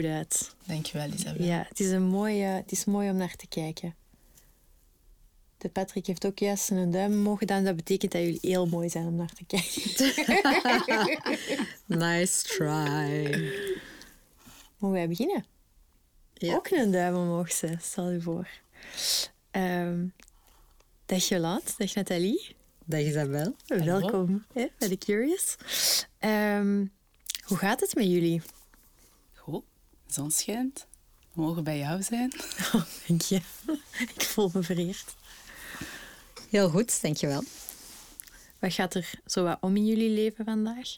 goed uit. Dankjewel, Isabel. Ja, het is, een mooie, het is mooi om naar te kijken. De Patrick heeft ook juist een duim omhoog gedaan. Dat betekent dat jullie heel mooi zijn om naar te kijken. Nice try. Mogen wij beginnen? Ja. Ook een duim omhoog, ze, stel je voor. Ehm, dag Jolande, dag Nathalie. Dag Isabel. Welkom hè, bij de Curious. Ehm, hoe gaat het met jullie? Zon schijnt. We mogen bij jou zijn. Oh, dank je. Ik voel me vereerd. Heel goed, dankjewel. Wat gaat er zo wat om in jullie leven vandaag?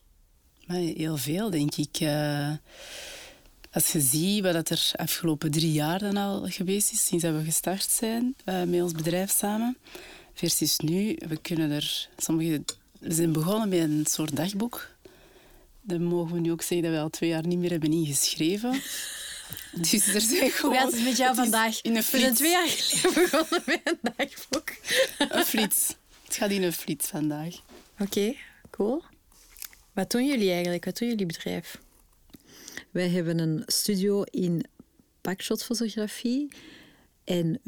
Maar heel veel, denk ik. Eh, als je ziet wat er afgelopen drie jaar dan al geweest is, sinds dat we gestart zijn eh, met ons bedrijf samen, versus nu, we kunnen er sommige... We zijn begonnen met een soort dagboek. Dan mogen we nu ook zeggen dat we al twee jaar niet meer hebben ingeschreven. Dus er zijn Hoe gewoon... gaat het met jou het vandaag? In een We zijn flits. twee jaar geleden begonnen met een dagboek. Een flits. Het gaat in een flits vandaag. Oké, cool. Wat doen jullie eigenlijk? Wat doen jullie bedrijf? Wij hebben een studio in packshotfotografie en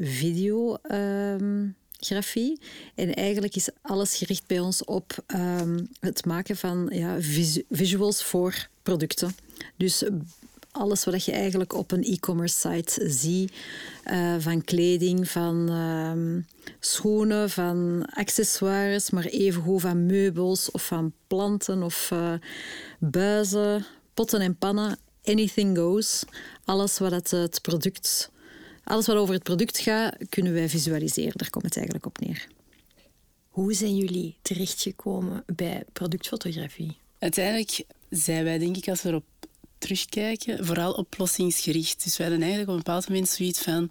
videografie. en eigenlijk is alles gericht bij ons op ehm, het maken van ja, visu- visuals voor producten. Dus eh, alles wat je eigenlijk op een e-commerce site ziet, eh, van kleding, van ehm, schoenen, van accessoires, maar evengoed van meubels of van planten of eh, buizen, potten en pannen. Anything goes. Alles wat het, het product, alles wat over het product gaat, kunnen wij visualiseren. Daar komt het eigenlijk op neer. Hoe zijn jullie terechtgekomen bij productfotografie? Uiteindelijk zijn wij, denk ik, als we erop terugkijken, vooral oplossingsgericht. Dus wij hadden eigenlijk op een bepaald moment zoiets van...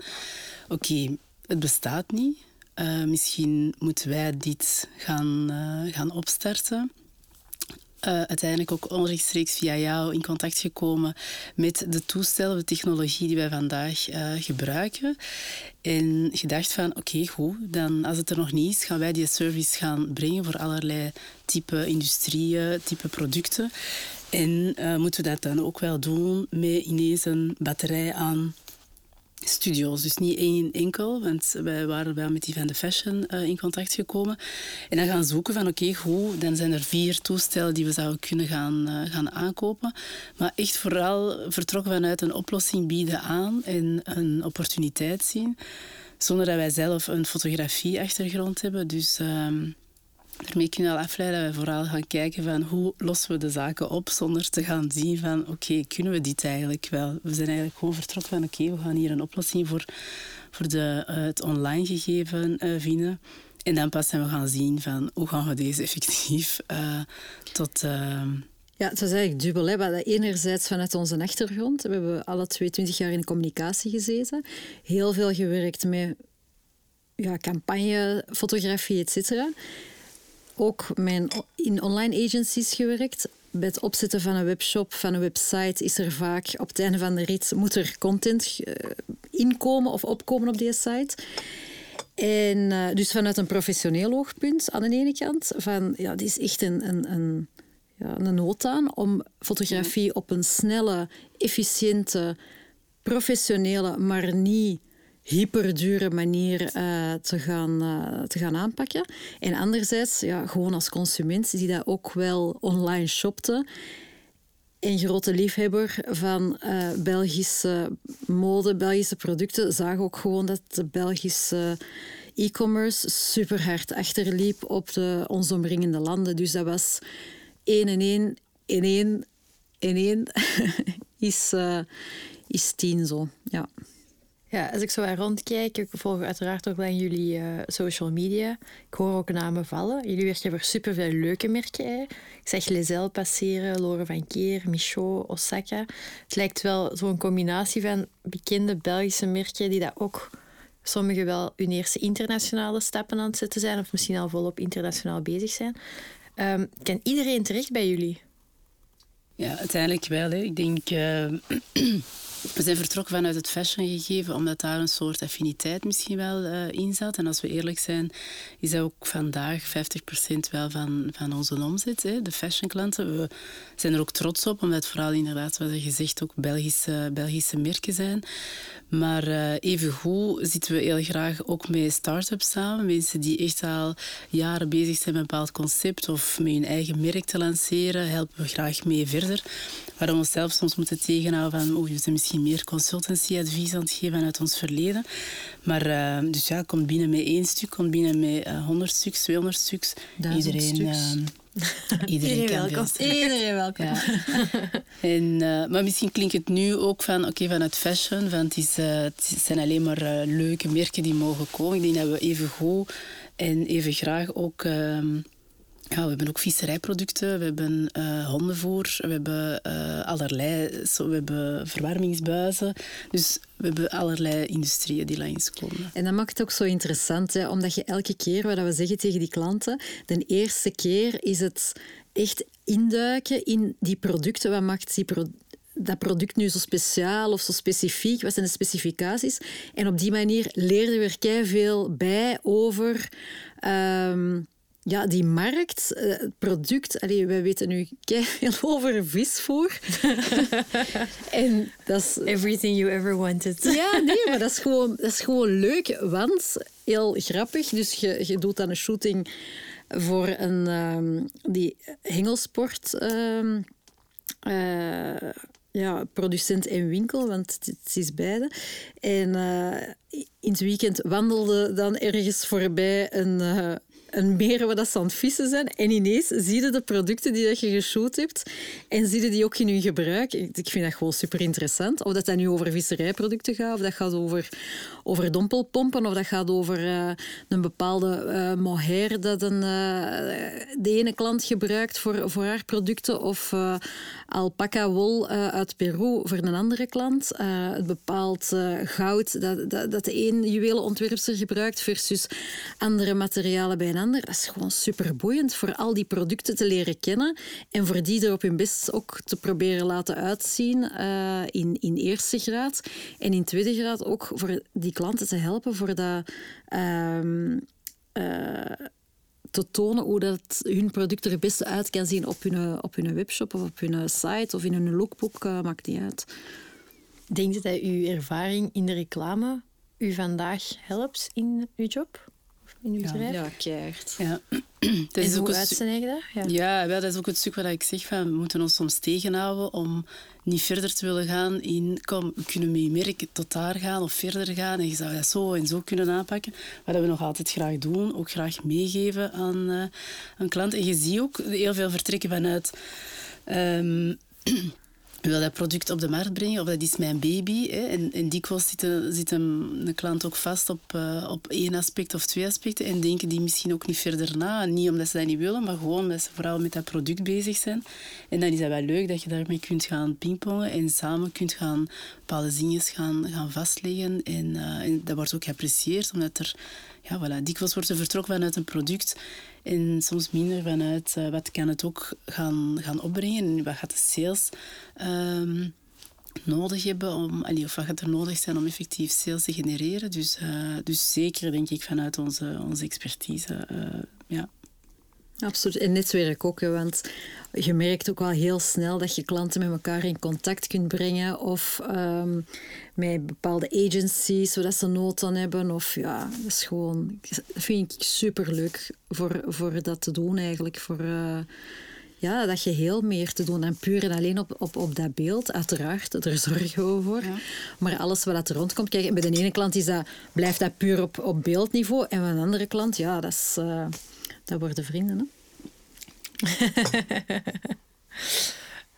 Oké, het bestaat niet. Eh, misschien moeten wij dit gaan, eh, gaan opstarten. Eh, uiteindelijk ook onrechtstreeks via jou in contact gekomen met de toestellen, de technologie die wij vandaag eh, gebruiken. En gedacht van, oké, goed, dan als het er nog niet is, gaan wij die service gaan brengen voor allerlei type industrieën, type producten. En eh, moeten we dat dan ook wel doen met ineens een batterij aan studio's. Dus niet één enkel, want wij waren wel met die van de fashion eh, in contact gekomen. En dan gaan zoeken van oké, goed, dan zijn er vier toestellen die we zouden kunnen gaan, eh, gaan aankopen. Maar echt vooral vertrokken vanuit een oplossing bieden aan en een opportuniteit zien. Zonder dat wij zelf een fotografie-achtergrond hebben. Dus ehm, daarmee kunnen we afleiden dat we vooral gaan kijken van hoe lossen we de zaken op zonder te gaan zien van oké, kunnen we dit eigenlijk wel? We zijn eigenlijk gewoon vertrokken van oké, we gaan hier een oplossing voor, voor de, eh, het online gegeven eh, vinden. En dan pas zijn we gaan zien van hoe gaan we deze effectief eh, tot... ehm, Ja, het was eigenlijk dubbel. Hè. Enerzijds vanuit onze achtergrond. We hebben alle twee twintig jaar in communicatie gezeten. Heel veel gewerkt met ja, campagne, fotografie, et cetera. Ook mijn, in online agencies gewerkt. Bij het opzetten van een webshop, van een website, is er vaak op het einde van de rit moet er content eh, inkomen of opkomen op die site. En eh, dus vanuit een professioneel oogpunt aan de ene kant, van ja, dit is echt een, een, een, ja, een nood aan om fotografie op een snelle, efficiënte, professionele, maar niet hyperdure manier eh, te, gaan, eh, te gaan aanpakken. En anderzijds, ja, gewoon als consument die dat ook wel online shopte. En grote liefhebber van eh, Belgische mode, Belgische producten, zagen ook gewoon dat de Belgische e-commerce super hard achterliep op de ons omringende landen. Dus dat was één en één, in één, in één is, is tien zo. Ja. Ja, als ik zo waar rondkijk, ik volg uiteraard ook wel jullie eh, social media. Ik hoor ook namen vallen. Jullie werken voor superveel leuke merken. Ik zeg Lezel passeren, Lore van Keer, Michaud, Osaka. Het lijkt wel zo'n combinatie van bekende Belgische merken die dat ook sommigen wel hun eerste internationale stappen aan het zetten zijn of misschien al volop internationaal bezig zijn. Ehm, kan iedereen terecht bij jullie? Ja, uiteindelijk wel. Hè. Ik denk, eh, we zijn vertrokken vanuit het fashion gegeven, omdat daar een soort affiniteit misschien wel uh, in zat. En als we eerlijk zijn, is dat ook vandaag 50% wel van, van onze omzet, hè, de fashionklanten. We zijn er ook trots op, omdat vooral inderdaad, je gezegd, ook Belgische, Belgische merken zijn. Maar uh, evengoed zitten we heel graag ook met start-ups samen. Mensen die echt al jaren bezig zijn met een bepaald concept of met hun eigen merk te lanceren, helpen we graag mee verder. Waar we onszelf soms moeten tegenhouden van oh, we zijn misschien meer consultancy-advies aan het geven uit ons verleden. Maar uh, dus ja, komt binnen met één stuk, komt binnen met uh, 100 stuks, 200 stuks. Duizend Iedereen, stuks. Iedereen, Iedereen kan welkom. Iedereen welkom. ja. en, uh, maar misschien klinkt het nu ook van, oké, okay, vanuit fashion, van het, is, uh, het zijn alleen maar uh, leuke merken die mogen komen. Ik denk dat we even goed en even graag ook... ehm, ja, we hebben ook visserijproducten, we hebben hondenvoer, we hebben allerlei, zo, we hebben verwarmingsbuizen. Dus we hebben allerlei industrieën die langskomen. En dat maakt het ook zo interessant, omdat je elke keer, wat we zeggen tegen die klanten, de eerste keer is het echt induiken in die producten. Wat maakt die dat product nu zo speciaal of zo specifiek? Wat zijn de specificaties? En op die manier leerden we er veel bij over... Um, ja, die markt, het product, allee, wij weten nu veel over visvoer. en dat is... Everything you ever wanted. ja, nee, maar dat is, gewoon, dat is gewoon leuk, want heel grappig. Dus je, je doet dan een shooting voor een, um, die hengelsport... Um, uh, ja, producent en winkel, want het is beide. En uh, in het weekend wandelde dan ergens voorbij een, uh, een meer waar dat ze vissen zijn. En ineens zie je de producten die dat je geshoot hebt en zie je die ook in hun gebruik. Ik vind dat gewoon super interessant. Of dat dat nu over visserijproducten gaat, of dat gaat over, over dompelpompen, of dat gaat over uh, een bepaalde uh, mohair dat een, uh, de ene klant gebruikt voor, voor haar producten, of alpaca wol uit Peru voor een andere klant. het bepaalt goud dat, dat, dat de een juwelenontwerpster gebruikt versus andere materialen bij een Dat is gewoon super boeiend voor al die producten te leren kennen en voor die er op hun best ook te proberen laten uitzien uh, in, in eerste graad. En in tweede graad ook voor die klanten te helpen voor dat. Uh, uh, te tonen hoe dat hun product er het beste uit kan zien op hun, op hun webshop of op hun site of in hun lookbook, uh, maakt niet uit. Denk je dat uw ervaring in de reclame u vandaag helpt in uw job? In uw bedrijf? Ja, keihard. Ja. Dat is en hoe dat? Ja, ja wel, dat is ook het stuk waar ik zeg van we moeten ons soms tegenhouden om niet verder te willen gaan in kom, we kunnen met je merk tot daar gaan of verder gaan en je zou dat zo en zo kunnen aanpakken. Wat we nog altijd graag doen, ook graag meegeven aan, uh, aan klanten. En je ziet ook heel veel vertrekken vanuit... Um, ik wil dat product op de markt brengen, of dat is mijn baby. Hè. En, en dikwijls zit, een, zit een, klant ook vast op, uh, op één aspect of twee aspecten en denken die misschien ook niet verder na. Niet omdat ze dat niet willen, maar gewoon omdat ze vooral met dat product bezig zijn. En dan is dat wel leuk dat je daarmee kunt gaan pingpongen en samen kunt gaan bepaalde dingen gaan, gaan vastleggen. En, uh, en dat wordt ook geapprecieerd, omdat er ja, voilà, dikwijls wordt er vertrokken vanuit een product en soms minder vanuit uh, wat kan het ook gaan, gaan opbrengen en wat gaat de sales um, nodig hebben om, allee, of wat gaat er nodig zijn om effectief sales te genereren. Dus, uh, dus zeker denk ik vanuit onze, onze expertise. Uh, ja. Absoluut. En netwerk ook, want je merkt ook wel heel snel dat je klanten met elkaar in contact kunt brengen of um, met bepaalde agencies, zodat ze nood aan hebben. Of ja, dat is gewoon, dat vind ik super leuk voor, voor dat te doen eigenlijk. Voor, uh, ja, dat geheel meer te doen dan puur en alleen op, op, op dat beeld. Uiteraard, daar zorgen we voor. Ja. Maar alles wat er rondkomt, kijk, bij de ene klant is dat, blijft dat puur op, op beeldniveau. En bij een andere klant, ja, dat, is, uh, dat worden vrienden.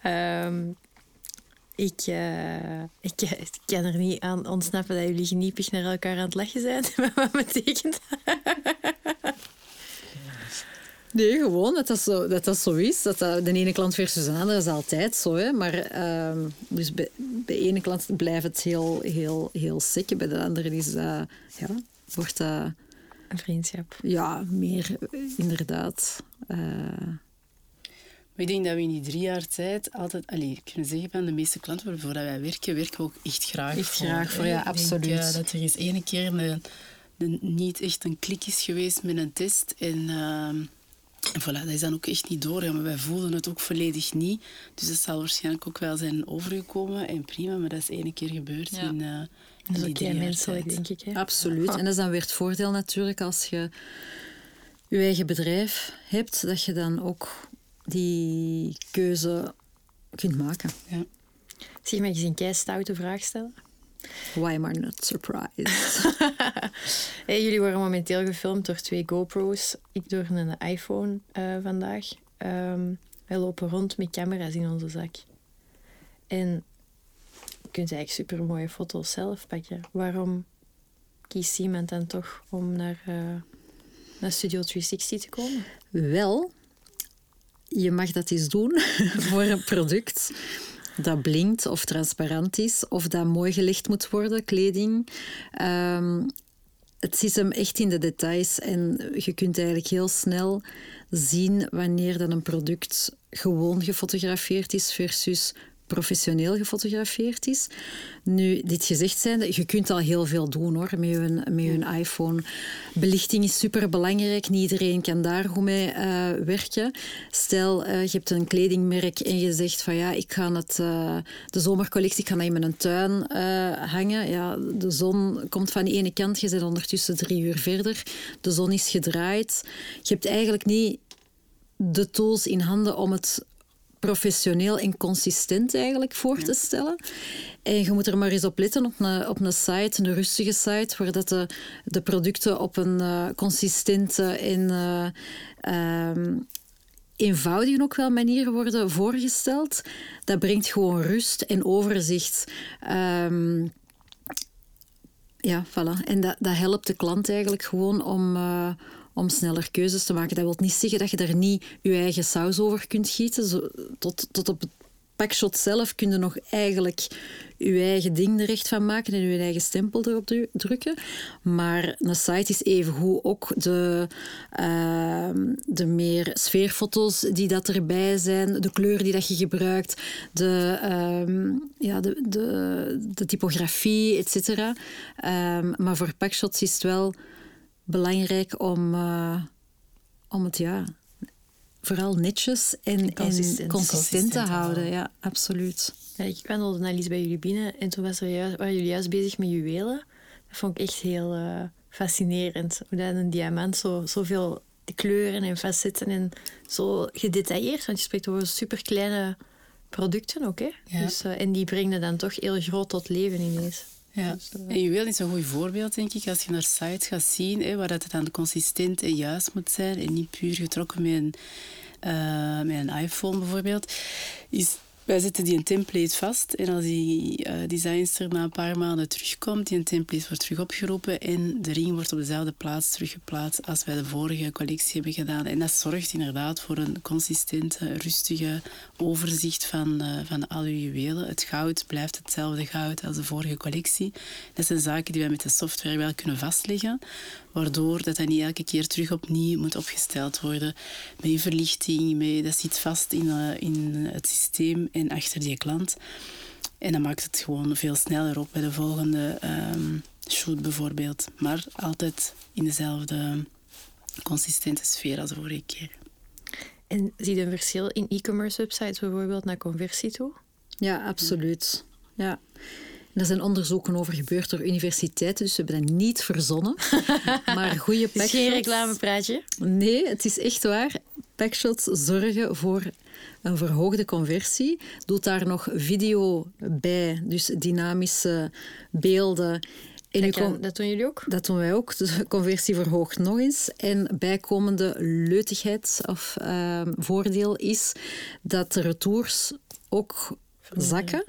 Hè? um, ik, uh, ik, ik, kan er niet aan ontsnappen dat jullie geniepig naar elkaar aan het lachen zijn. Wat betekent dat? Nee, gewoon dat dat zo, dat dat zo is. Dat dat de ene klant versus de andere is altijd zo. Hè. Maar um, dus bij, bij de ene klant blijft het heel, heel, heel sick. Bij de andere is dat, ja, wordt dat... Een vriendschap. Ja, meer inderdaad. Uh, Maar ik denk dat we in die drie jaar tijd altijd... Allee, kunnen zeggen van de meeste klanten waarvoor wij werken, werken we ook echt graag Echt voor. graag voor, ja, denk, absoluut. eh, dat er eens ene keer een, een- niet echt een klik is geweest met een test. En, ehm, en voilà, dat is dan ook echt niet doorgaan. Maar wij voelden het ook volledig niet. Dus dat zal waarschijnlijk ook wel zijn overgekomen. En prima, maar dat is ene keer gebeurd Ja. eh Dat is ook heel menselijk, denk ik. Hè? Absoluut. En dat is dan weer het voordeel natuurlijk als je je eigen bedrijf hebt, dat je dan ook die keuze kunt maken. Ja. Zeg maar eens een kei stoute vraag stellen. Why am I not surprised? Hey, jullie worden momenteel gefilmd door twee GoPro's. Ik door een iPhone eh, vandaag. Ehm, wij lopen rond met camera's in onze zak. En je kunt eigenlijk super mooie foto's zelf pakken. Waarom kiest iemand dan toch om naar, eh, naar Studio 360 te komen? Wel, je mag dat eens doen voor een product dat blinkt of transparant is of dat mooi gelicht moet worden, kleding. Ehm, het zit hem echt in de details en je kunt eigenlijk heel snel zien wanneer dan een product gewoon gefotografeerd is versus professioneel gefotografeerd is. Nu, dit gezegd zijnde, je kunt al heel veel doen hoor, met je, met je iPhone. Belichting is super belangrijk. Niet iedereen kan daar goed mee eh, werken. Stel, eh, je hebt een kledingmerk en je zegt van ja, ik ga het, eh, de zomercollectie, ik ga dat in mijn tuin hangen. Ja, de zon komt van die ene kant, je bent ondertussen drie uur verder. De zon is gedraaid. Je hebt eigenlijk niet de tools in handen om het professioneel en consistent eigenlijk voor te stellen. En je moet er maar eens op letten op een, op een site, een rustige site, waar dat de, de producten op een eh, consistente en eh, ehm, eenvoudige ook wel manier worden voorgesteld. Dat brengt gewoon rust en overzicht. Ehm, ja, voilà. En dat, dat helpt de klant eigenlijk gewoon om, eh, om sneller keuzes te maken. Dat wil niet zeggen dat je daar niet je eigen saus over kunt gieten. Tot, tot op het packshot zelf kun je nog eigenlijk je eigen ding er echt van maken en je eigen stempel erop dru- drukken. Maar een site is evengoed ook de, ehm, de meer sfeerfoto's die dat erbij zijn, de kleur die dat je gebruikt, de, ehm, ja, de, de, de typografie, et cetera. Ehm, maar voor packshots is het wel belangrijk om, eh, om het ja, vooral netjes en, en consistent. te houden. Ja, absoluut. Ja, ik wandelde net eens bij jullie binnen en toen was er juist, waren jullie juist bezig met juwelen. Dat vond ik echt heel eh, fascinerend. Hoe dat een diamant zo, zoveel kleuren en facetten en zo gedetailleerd. Want je spreekt over super kleine producten ook. Hè? Ja. Dus, eh, en die brengen dan toch heel groot tot leven ineens. Ja. Dus, eh, En juweel is een goed voorbeeld, denk ik, als je naar sites gaat zien, hè, waar dat het dan consistent en juist moet zijn en niet puur getrokken met een, eh, met een iPhone bijvoorbeeld. Is, wij zetten die een template vast en als die eh designster na een paar maanden terugkomt, die een template wordt terug opgeroepen en de ring wordt op dezelfde plaats teruggeplaatst als wij de vorige collectie hebben gedaan. En dat zorgt inderdaad voor een consistente, rustige overzicht van, eh, van al uw juwelen. Het goud blijft hetzelfde goud als de vorige collectie. Dat zijn zaken die wij met de software wel kunnen vastleggen, waardoor dat, dat niet elke keer terug opnieuw moet opgesteld worden. Met je verlichting, met, dat zit vast in, eh, in het systeem en achter die klant. En dan maakt het gewoon veel sneller op bij de volgende ehm, shoot bijvoorbeeld. Maar altijd in dezelfde consistente sfeer als de vorige keer. En zie je een verschil in e-commerce websites bijvoorbeeld naar conversie toe? Ja, absoluut. Ja. Er zijn onderzoeken over gebeurd door universiteiten, dus we hebben dat niet verzonnen. maar goede packshots... geen reclamepraatje. Nee, het is echt waar. Packshots zorgen voor een verhoogde conversie. Doet daar nog video bij, dus dynamische beelden. En kan- dat doen jullie ook? dat doen wij ook. De conversie verhoogt nog eens. En bijkomende leutigheid of ehm, voordeel is dat de retours ook zakken.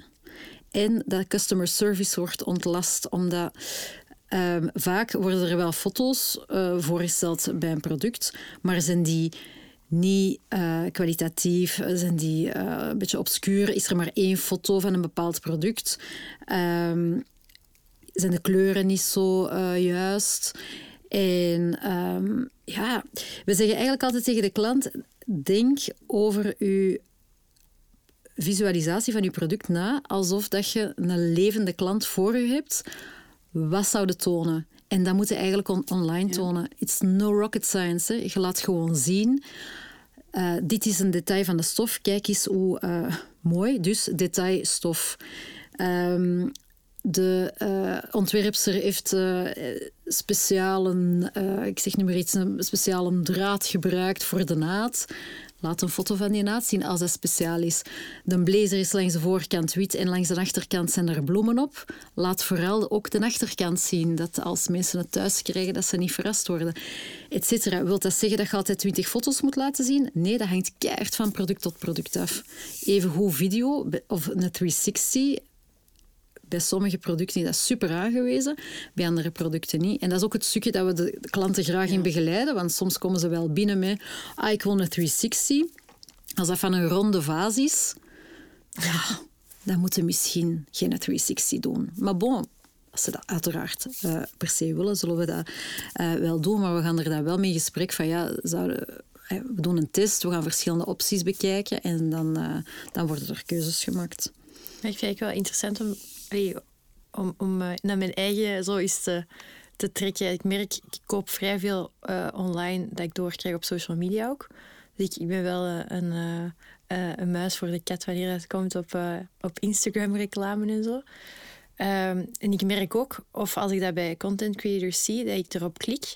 En dat customer service wordt ontlast, omdat ehm, vaak worden er wel foto's eh, voorgesteld bij een product, maar zijn die niet eh, kwalitatief, zijn die eh, een beetje obscuur, is er maar één foto van een bepaald product. Ehm, zijn de kleuren niet zo juist. En ehm, ja, we zeggen eigenlijk altijd tegen de klant: denk over je visualisatie van je product na alsof dat je een levende klant voor je hebt. Wat zou je tonen? En dat moet je eigenlijk on online tonen. It's no rocket science. Hè. Je laat gewoon zien. Uh, dit is een detail van de stof. Kijk eens hoe uh, mooi. Dus detailstof. Um, de uh, ontwerpster heeft speciale, uh, ik zeg nu maar iets, een speciale draad gebruikt voor de naad. Laat een foto van die naad zien als dat speciaal is. De blazer is langs de voorkant wit en langs de achterkant zijn er bloemen op. Laat vooral ook de achterkant zien, dat als mensen het thuis krijgen, dat ze niet verrast worden. Etcetera. Wilt dat zeggen dat je altijd 20 foto's moet laten zien? Nee, dat hangt keihard van product tot product af. Even hoe video of een 360 bij sommige producten is dat super aangewezen, bij andere producten niet. En dat is ook het stukje dat we de klanten graag in begeleiden, want soms komen ze wel binnen met ah, ik wil een 360. Als dat van een ronde vaas is, ja, dan moeten misschien geen 360 doen. Maar bon, als ze dat uiteraard uh, per se willen, zullen we dat uh, wel doen. Maar we gaan er dan wel mee in gesprek van, ja, zouden, uh, we doen een test, we gaan verschillende opties bekijken en dan, dan worden er keuzes gemaakt. Ik vind het wel interessant om om, om uh, naar mijn eigen zo eens te, trekken. Ik merk, ik koop vrij veel uh, online dat ik doorkrijg op social media ook. Dus ik, ik ben wel uh, een, een muis voor de kat wanneer het komt op, op Instagram reclame en zo. Um, en ik merk ook, of als ik dat bij content creators zie, dat ik erop klik.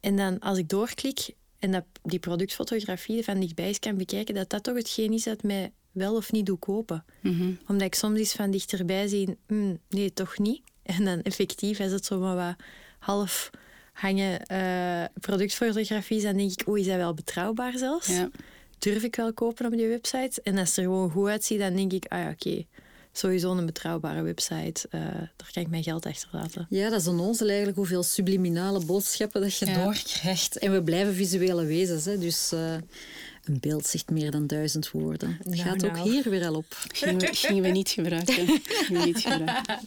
En dan als ik doorklik en dat die productfotografie van dichtbij kan bekijken, dat dat toch hetgeen is dat mij wel of niet doe kopen. Mhm. Omdat ik soms iets van dichterbij zie, mm, nee, toch niet. En dan effectief is het zo maar wat half hangen uh, productfotografie. Dan denk ik, oeh, is dat wel betrouwbaar zelfs? Ja. Durf ik wel kopen op die website? En als het er gewoon goed uitziet, dan denk ik, ah ja, oké. Sowieso een betrouwbare website. Uh, daar kan ik mijn geld achter laten. Ja, dat is een onzel eigenlijk hoeveel subliminale boodschappen dat je ja. doorkrijgt. En we blijven visuele wezens. Hè, dus... Uh, een beeld zegt meer dan duizend woorden. Het gaat nou. ook hier weer al op. Gingen we, gingen we niet gebruiken. Gingen we niet gebruiken.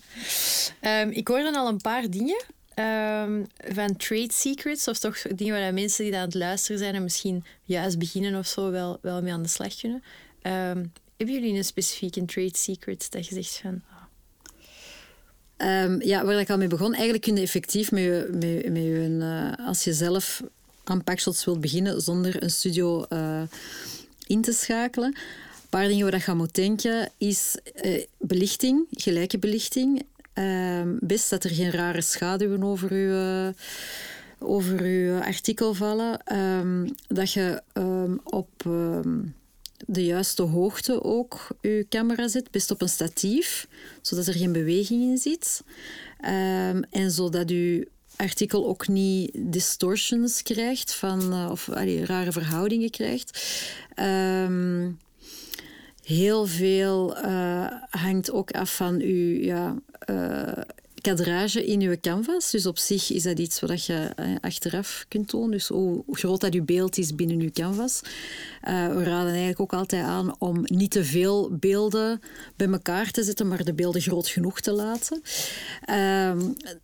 Um, ik hoorde al een paar dingen um, van trade secrets, of toch dingen waar mensen die aan het luisteren zijn en misschien juist beginnen of zo wel, wel mee aan de slag kunnen. Um, hebben jullie een specifieke trade secret dat je zegt van... Um, ja, waar ik al mee begon, eigenlijk kun je effectief met, met, met je, uh, als je zelf aan packshots wilt beginnen zonder een studio uh, in te schakelen. Een paar dingen waar je aan moet denken is uh, belichting, gelijke belichting. Uh, best dat er geen rare schaduwen over je, over uw artikel vallen. Um, dat je um, op de juiste hoogte ook je camera zet, best op een statief, zodat er geen beweging in zit. en zodat je artikel ook niet distortions krijgt van, uh, of rare verhoudingen krijgt. Um, heel veel uh, hangt ook af van uw ja, uh, kadrage in uw canvas. Dus op zich is dat iets wat je achteraf kunt tonen. Dus hoe groot dat uw beeld is binnen uw canvas. Uh, we raden eigenlijk ook altijd aan om niet te veel beelden bij elkaar te zetten, maar de beelden groot genoeg te laten. Uh,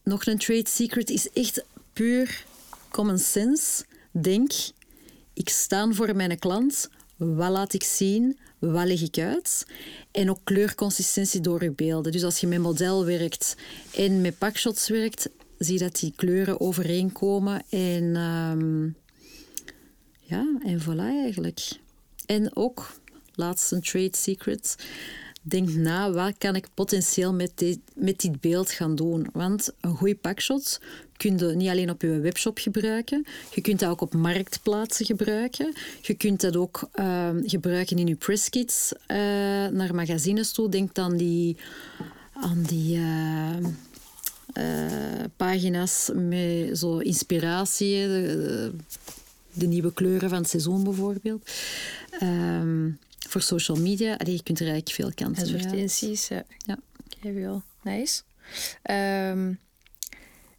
nog een trade secret is echt puur common sense. Denk, ik sta voor mijn klant. Wat laat ik zien? Wat leg ik uit? En ook kleurconsistentie door je beelden. Dus als je met model werkt en met packshots werkt, zie je dat die kleuren overeenkomen. En um, ja, en voilà eigenlijk. En ook, laatste trade secret, denk na, wat kan ik potentieel met dit, met dit beeld gaan doen? Want een goede packshot kun je niet alleen op je webshop gebruiken, je kunt dat ook op marktplaatsen gebruiken. Je kunt dat ook uh, gebruiken in je presskits uh, naar magazines toe. Denk dan die, aan die... Uh, pagina's met zo inspiratie, de, de, nieuwe kleuren van het seizoen bijvoorbeeld. Um, voor social media, allee, je kunt er eigenlijk veel kansen Advertenties, ja. ja. Oké, wel. Nice. Um,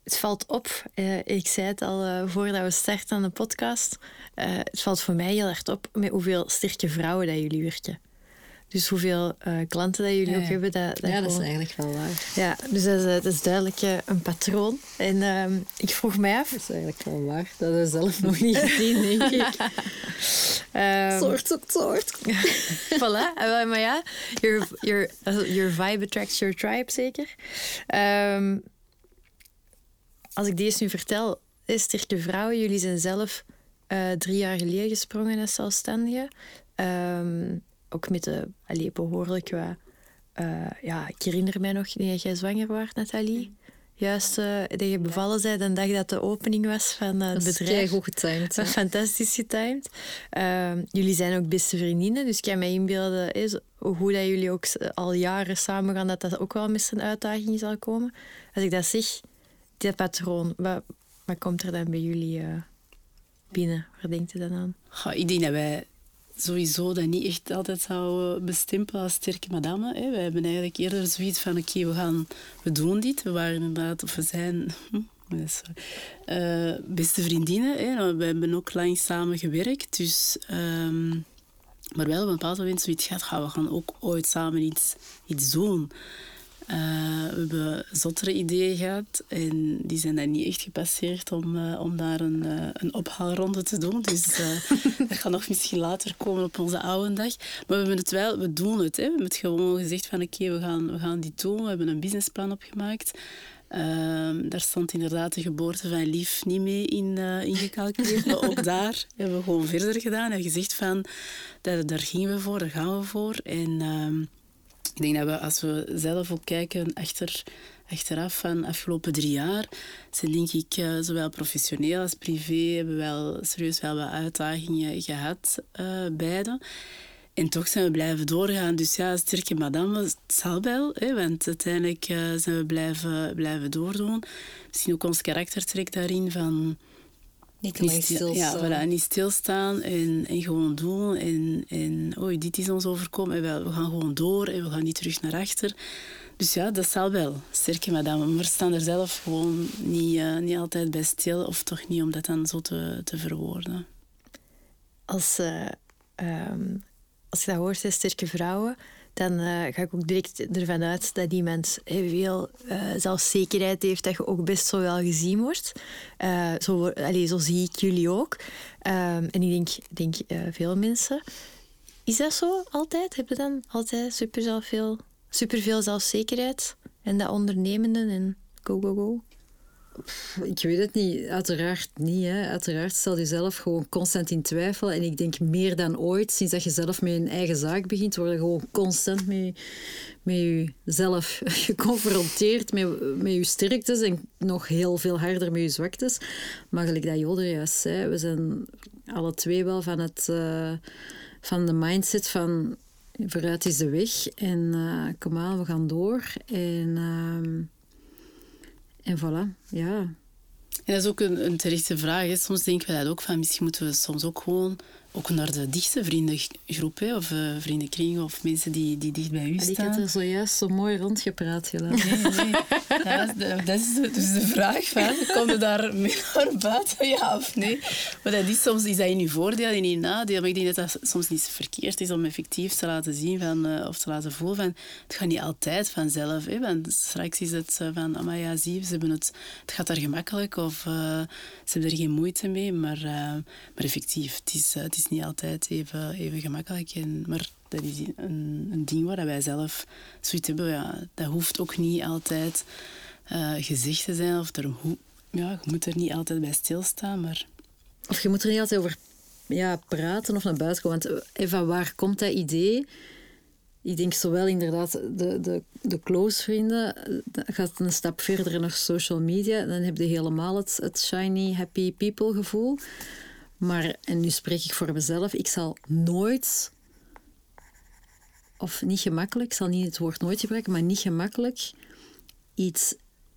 het valt op, uh, ik zei het al uh, voordat we starten aan de podcast, uh, het valt voor mij heel erg op met hoeveel sterke vrouwen dat jullie werken. Dus hoeveel uh, klanten dat jullie Ja, ook hebben. Dat, dat Ja, dat is eigenlijk wel waar. ja, dus dat is, eh, dat is duidelijk eh, een patroon. En ehm, ik vroeg mij af... Dat is eigenlijk wel waar. Dat hebben we zelf nog niet gezien, denk ik. ehm, Soort zoekt soort. voilà. Eh, Maar ja, your, your, eh, your vibe attracts your tribe, zeker. Ehm, als ik deze nu vertel, is Sterke Vrouwen, jullie zijn zelf eh, drie jaar geleden gesprongen als zelfstandige. Ehm, ook met de, allee, behoorlijk wat... eh, ja, ik herinner mij nog dat jij zwanger was, Nathalie. Juist eh, dat je bevallen zei de dag dat de opening was van eh, het Dat is bedrijf. goed getimed. Dat is fantastisch getimed. Ehm, jullie zijn ook beste vriendinnen, dus ik kan me inbeelden is, hoe dat jullie ook al jaren samen gaan, dat dat ook wel met een uitdaging zal komen. Als ik dat zeg, dit patroon, wat, wat komt er dan bij jullie eh, binnen? Waar denkt u dan aan? Goh, ik denk dat wij sowieso dat niet echt altijd zouden bestempelen als sterke madame. Hè. Wij hebben eigenlijk eerder zoiets van, oké, we gaan, we doen dit. We waren inderdaad, of we zijn... hm, eh, beste vriendinnen. Hè. Nou, We hebben ook lang samen gewerkt. Dus, ehm, maar wel op een bepaald moment zoiets gehad, "Ga, we gaan ook ooit samen iets, iets doen. Eh, we hebben zottere ideeën gehad en die zijn dan niet echt gepasseerd om, eh, om daar een, eh, een ophaalronde te doen. Dus dat gaat nog misschien later komen op onze oude dag. Maar we hebben het wel, we doen het. Hè. We hebben het gewoon gezegd van oké, we, gaan, we gaan dit doen. We hebben een businessplan opgemaakt. Ehm, daar stond inderdaad de geboorte van Lief niet mee in, eh, ingecalculeerd. maar ook daar hebben we gewoon verder gedaan en gezegd van daar, daar gingen we voor, daar gaan we voor. En ehm, ik denk dat we, als we zelf ook kijken achter, achteraf van de afgelopen drie jaar, zijn denk ik eh, zowel professioneel als privé hebben we wel serieus wel wat uitdagingen gehad, eh beide. En toch zijn we blijven doorgaan. Dus ja, sterke madame, het zal wel. Hè, want uiteindelijk eh, zijn we blijven, blijven doordoen. Misschien ook ons karaktertrek daarin van... Niet te Niet lang stil- ja, voilà, niet stilstaan en, en gewoon doen. En, en oei, dit is ons overkomen. En wel, we gaan gewoon door en we gaan niet terug naar achter. Dus ja, dat zal wel. Sterke madame. Maar we staan er zelf gewoon niet, eh, niet altijd bij stil. Of toch niet om dat dan zo te, te verwoorden. Als, eh, ehm, als je dat hoort, hè, sterke vrouwen, dan eh, ga ik ook direct ervan uit dat iemand heel veel eh, zelfzekerheid heeft, dat je ook best zo wel gezien wordt. Eh, zo, zo zie ik jullie ook. Ehm, en ik denk, denk veel mensen. Is dat zo altijd? Heb je dan altijd super, veel, super veel zelfzekerheid? En dat ondernemende en go, go, go? Ik weet het niet. Uiteraard niet. Hè. Uiteraard stel je zelf gewoon constant in twijfel. En ik denk meer dan ooit, sinds dat je zelf met een eigen zaak begint, word gewoon constant met, met jezelf geconfronteerd, met, met je sterktes en nog heel veel harder met je zwaktes. Maar gelijk dat Joder juist zei, we zijn alle twee wel van, het, eh, van de mindset van vooruit is de weg en eh, kom aan, we gaan door. En... ehm, en voilà, ja. En dat is ook een, een terechte vraag. Soms denken we dat ook van, misschien moeten we soms ook gewoon ook naar de dichtste vriendengroep hè, of uh, vriendenkring of mensen die, die dicht bij u Ik staan. had er zojuist zo mooi rondgepraat. Nee, nee. Dat is, de, dat is de- dus de vraag van, kom je daar mee naar buiten, ja of nee? Maar dat is soms is dat in je voordeel en in je nadeel. Maar ik denk dat dat soms niet verkeerd is om effectief te laten zien van, eh, of te laten voelen van, het gaat niet altijd vanzelf. Hè? Want straks is het eh, van, maar ja, zie ze hebben het, het gaat daar gemakkelijk of eh, ze hebben er geen moeite mee. Maar, eh, maar effectief, het is, eh, het is niet altijd even, even gemakkelijk. En, maar dat is een, een ding waar wij zelf zoiets hebben. Ja, dat hoeft ook niet altijd eh, gezegd te zijn. Of er, ja, je moet er niet altijd bij stilstaan. Maar Of je moet er niet altijd over ja, praten of naar buiten komen. Want eh, van waar komt dat idee? Ik denk zowel inderdaad de, de, de close vrienden, eh, gaat een stap verder naar social media. Dan heb je helemaal het, het shiny, happy people gevoel. Maar, en nu spreek ik voor mezelf, ik zal nooit, of niet gemakkelijk, ik zal niet het woord nooit gebruiken, maar niet gemakkelijk iets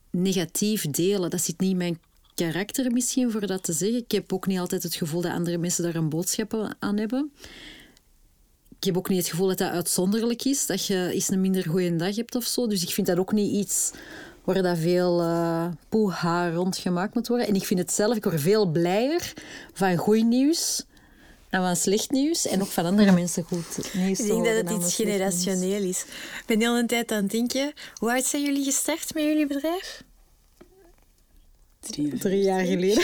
negatief delen. Dat zit niet in mijn karakter misschien voor dat te zeggen. Ik heb ook niet altijd het gevoel dat andere mensen daar een boodschap aan hebben. Ik heb ook niet het gevoel dat dat uitzonderlijk is, dat je eens een minder goede dag hebt of zo. Dus ik vind dat ook niet iets waar dat veel eh poeha rond gemaakt moet worden. En ik vind het zelf, ik word veel blijer van goed nieuws En van slecht nieuws en ook van andere mensen goed nieuws. Ik denk dat het iets generationeel is. Ik ben de hele tijd aan het denken, hoe oud zijn jullie gestart met jullie bedrijf? Drie, Drie jaar geleden.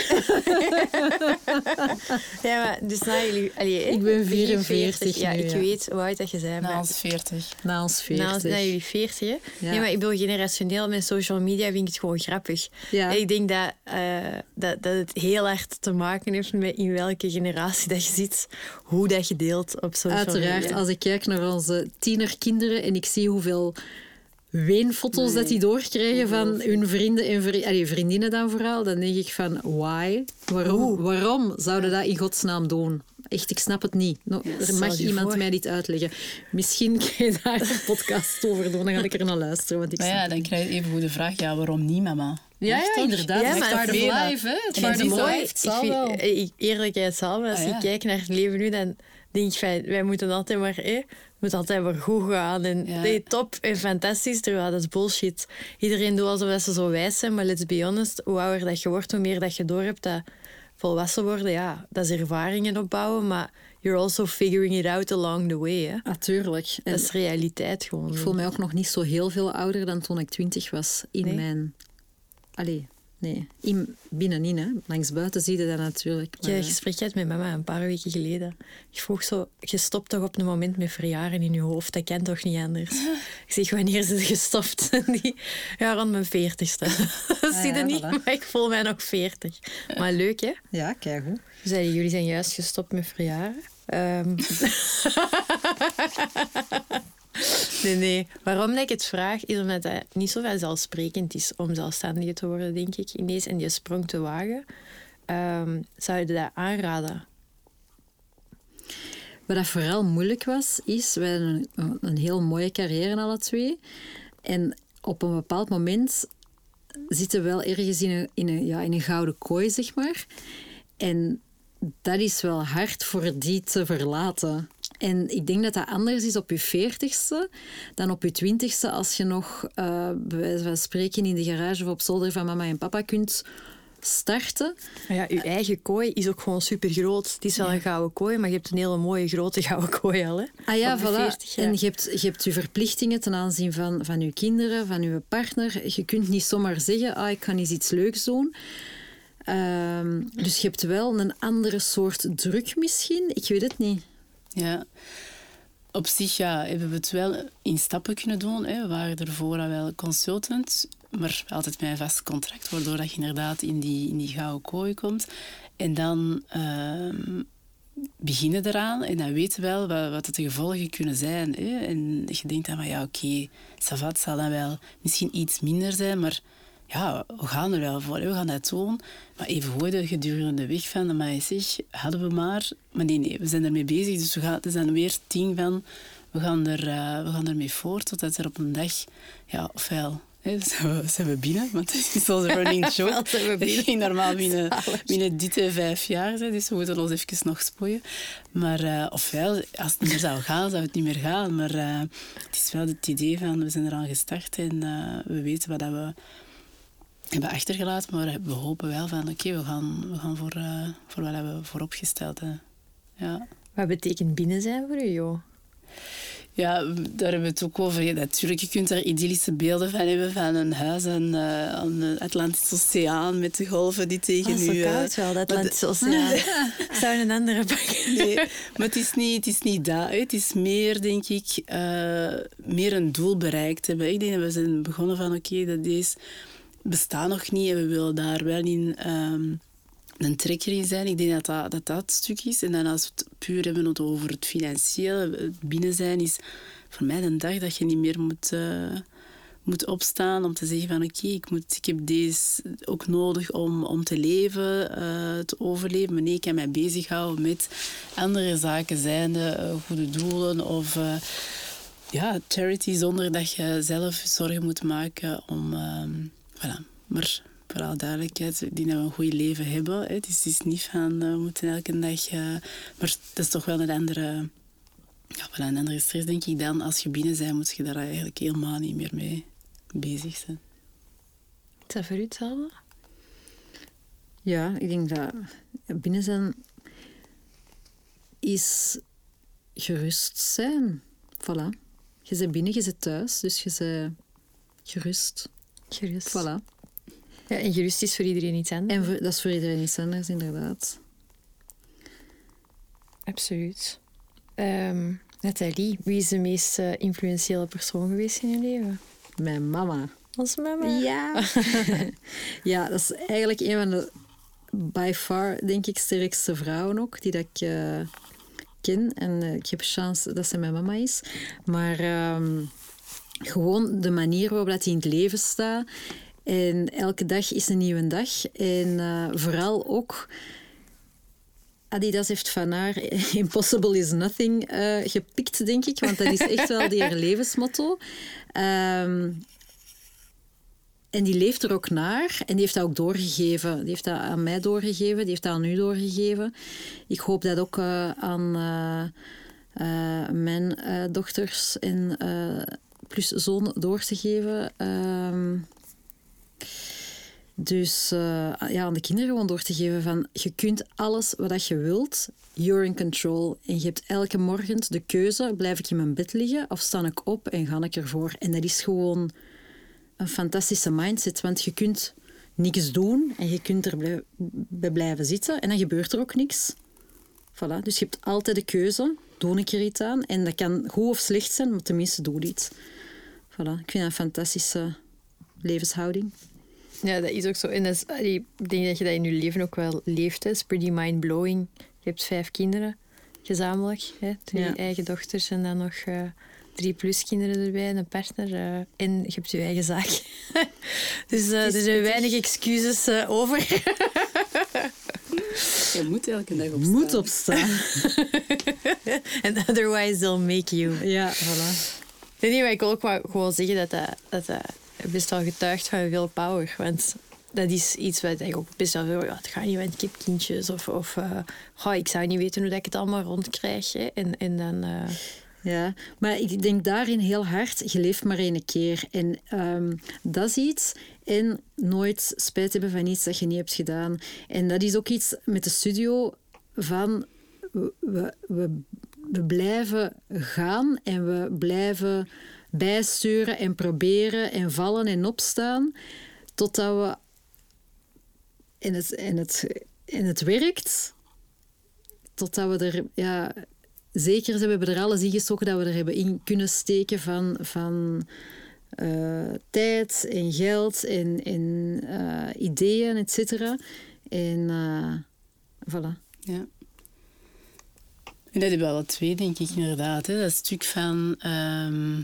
ja, maar dus na jullie... Allee, ik ben 44 Ja, nu, ik ja. weet hoe oud dat je bent. Na ons 40. Na ons 40. Na, na jullie 40, hè? Ja. Nee, maar ik bedoel, generationeel met social media vind ik het gewoon grappig. Ja. Ik denk dat, eh, dat, dat het heel hard te maken heeft met in welke generatie dat je zit, hoe dat je deelt op social Uiteraard, media. als ik kijk naar onze tienerkinderen en ik zie hoeveel weenfoto's dat die doorkrijgen van hun vrienden en vri- allee, vriendinnen dan vooral, dan denk ik van, why? Waarom, waarom zouden dat in godsnaam doen? Echt, ik snap het niet. No, er mag je iemand voor. mij dit uitleggen. Misschien kan je daar een podcast over doen, dan ga ik er naar luisteren. Want ik Maar ja, dan krijg je even de vraag, ja, waarom niet, mama? Ja, ja, inderdaad. Ja, Het is maar het- life, hè. Het is Ik zal vind- wel. eh, ik- eerlijkheidshalve, als Ah, ja. ik kijk naar het leven nu, dan denk van, wij moeten altijd maar, eh, moet altijd maar goed gaan. En Ja. nee, top en fantastisch, terwijl dat is bullshit. Iedereen doet alsof ze zo wijs zijn, maar let's be honest, hoe ouder dat je wordt, hoe meer dat je doorhebt dat volwassen worden, ja, dat is ervaringen opbouwen, maar you're also figuring it out along the way. Hè. Natuurlijk. Dat is realiteit gewoon. ik voel mij ook nog niet zo heel veel ouder dan toen ik twintig was. In Nee? mijn... Allee, nee. In, binnenin, hè. Langs buiten zie je dat natuurlijk. Maar, had een eh, gesprek gehad met mama een paar weken geleden. Ik vroeg zo, je stopt toch op een moment met verjaren in je hoofd? Dat kan toch niet anders? Ik zeg, wanneer is het gestopt? Die, ja, rond mijn veertigste. Dat zie je ja, niet, voilà. maar ik voel mij nog veertig. Maar leuk, hè? Ja, kijk hoe. Zeiden, jullie zijn juist gestopt met verjaren. Ehm. nee, nee. Waarom ik het vraag, is omdat het niet zo vanzelfsprekend is om zelfstandige te worden, denk ik, in deze en die sprong te wagen. Ehm, zou je dat aanraden? Wat dat vooral moeilijk was, is... Hadden een, een heel mooie carrière alle twee. En op een bepaald moment zitten we wel ergens in een, in een, ja, in een gouden kooi, zeg maar. En dat is wel hard voor die te verlaten. En ik denk dat dat anders is op je veertigste dan op je twintigste als je nog, eh bij wijze van spreken, in de garage of op zolder van mama en papa kunt starten. Ja, je eigen kooi is ook gewoon super groot. Het is wel een gouden kooi, maar je hebt een hele mooie grote gouden kooi al. Hè? Ah ja, voilà. 40 jaar. En je hebt, je hebt je verplichtingen ten aanzien van, van je kinderen, van je partner. Je kunt niet zomaar zeggen, ah, ik ga eens iets leuks doen. Ehm, dus je hebt wel een andere soort druk misschien. Ik weet het niet. Ja. Op zich ja, hebben we het wel in stappen kunnen doen. Hè. We waren ervoor al wel consultant, maar altijd met een vast contract, waardoor dat je inderdaad in die, in die gouden kooi komt. En dan ehm, beginnen eraan en dan weten we wel wat, wat de gevolgen kunnen zijn. Hè. En je denkt dan van ja, oké, Savat zal dan wel misschien iets minder zijn, maar ja, we gaan er wel voor, we gaan dat doen. Maar even gooide gedurende weg van, maar zeg, hadden we maar. Maar nee, nee, we zijn ermee bezig, dus we gaan, het is dan weer ding van, we gaan, er, eh, we gaan ermee voort, totdat er op een dag, ja, ofwel... Hè, zijn, we, zijn we binnen? Want het is onze running joke. Zijn we binnen. Normaal binnen, binnen dit en vijf jaar zijn, dus we moeten ons even nog spoeien. Maar eh, ofwel, als het niet meer zou gaan, zou het niet meer gaan. Maar eh, het is wel het idee van, we zijn eraan gestart en eh, we weten wat dat we hebben achtergelaten, maar we hopen wel van oké, we gaan, we gaan voor, eh, voor wat we vooropgesteld hebben. Ja. Wat betekent binnen zijn voor u, joh? ja, daar hebben we het ook over. Ja, natuurlijk, je kunt daar idyllische beelden van hebben van een huis aan, aan de Atlantische Oceaan met de golven die tegen Oh, u... eh, koud wel, de Atlantische Oceaan. Ik zou een andere pakken. Nee, maar het is niet, het is niet dat. hè. Het is meer, denk ik, meer een doel bereikt hebben. Ik denk dat we zijn begonnen van, oké, dat deze bestaat nog niet en we willen daar wel in ehm, een trekker in zijn. Ik denk dat dat, dat dat stuk is. En dan als we het puur hebben over het financiële, het binnen zijn, is voor mij een dag dat je niet meer moet... eh, moet opstaan om te zeggen van oké, ik ik, ik heb deze ook nodig om, om te leven, eh, te overleven. Maar nee, ik kan mij bezighouden met andere zaken, zijnde eh, goede doelen of ja, charity, zonder dat je zelf zorgen moet maken om... ehm, voilà. Maar voor alle duidelijkheid, ik denk dat we een goed leven hebben. Hè. Het, is, het is niet van, eh, we moeten elke dag... eh, maar dat is toch wel een andere... Ja, wel een andere stress, denk ik. Dan als je binnen bent, moet je daar eigenlijk helemaal niet meer mee bezig zijn. Is dat voor u hetzelfde? Ja, ik denk dat binnen zijn... is gerust zijn. Voilà. Je bent binnen, je zit thuis, dus je bent gerust. Gerust. Voilà. Ja, en gerust is voor iedereen iets anders. En voor- dat is voor iedereen iets anders, inderdaad. Absoluut. Ehm Nathalie, wie is de meest eh, influentiële persoon geweest in je leven? Mijn mama. Onze mama. Ja. ja, dat is eigenlijk een van de by far, denk ik, sterkste vrouwen ook, die dat ik eh, ken. En eh, ik heb chance dat ze mijn mama is. Maar ehm, gewoon de manier waarop dat die in het leven staat. En elke dag is een nieuwe dag. En eh, vooral ook... Adidas heeft van haar Impossible is Nothing eh, gepikt, denk ik. Want dat is echt wel die haar levensmotto. Ehm, en die leeft er ook naar. En die heeft dat ook doorgegeven. Die heeft dat aan mij doorgegeven. Die heeft dat aan u doorgegeven. Ik hoop dat ook eh, aan mijn dochters en plus zoon door te geven. Ehm, dus eh, ja, aan de kinderen gewoon door te geven van je kunt alles wat je wilt, you're in control. En je hebt elke morgen de keuze, blijf ik in mijn bed liggen of sta ik op en ga ik ervoor. En dat is gewoon een fantastische mindset, want je kunt niks doen en je kunt er blijven zitten en dan gebeurt er ook niks. Voilà. Dus je hebt altijd de keuze, doe ik er iets aan? En dat kan goed of slecht zijn, maar tenminste doe iets. Voilà. Ik vind dat een fantastische levenshouding. Ja, dat is ook zo. En dat is, ik denk dat je dat in je leven ook wel leeft. Het is pretty mind-blowing. Je hebt vijf kinderen, gezamenlijk. Hè? Twee Ja. eigen dochters en dan nog eh, drie plus kinderen erbij en een partner. eh, en je hebt je eigen zaak. dus eh, er zijn weinig excuses eh, over. Je moet elke dag opstaan. Moet opstaan. And otherwise they'll make you. ja, voilà. Nee, nee, maar ik wil ook wel gewoon zeggen dat dat, dat, best wel getuigt van veel power. Want dat is iets wat ik ook best wel veel... Ja, het gaat niet, want ik heb kindjes. Of, of eh, ik zou niet weten hoe dat ik het allemaal rondkrijg. Hè. En, en dan... eh, Ja, maar ik denk daarin heel hard, je leeft maar één keer. En ehm, dat is iets. En nooit spijt hebben van iets dat je niet hebt gedaan. En dat is ook iets met de studio van... We, we, we blijven gaan en we blijven bijsturen en proberen en vallen en opstaan. Totdat we... En het, en het, en het werkt totdat we er ja, zeker zijn, we hebben er alles in gestoken dat we er hebben in kunnen steken van, van eh, tijd en geld en, en eh, ideeën, et cetera. En eh, voilà. Ja. Dat hebben we alle twee, denk ik, inderdaad. Hè. Dat stuk van... ehm,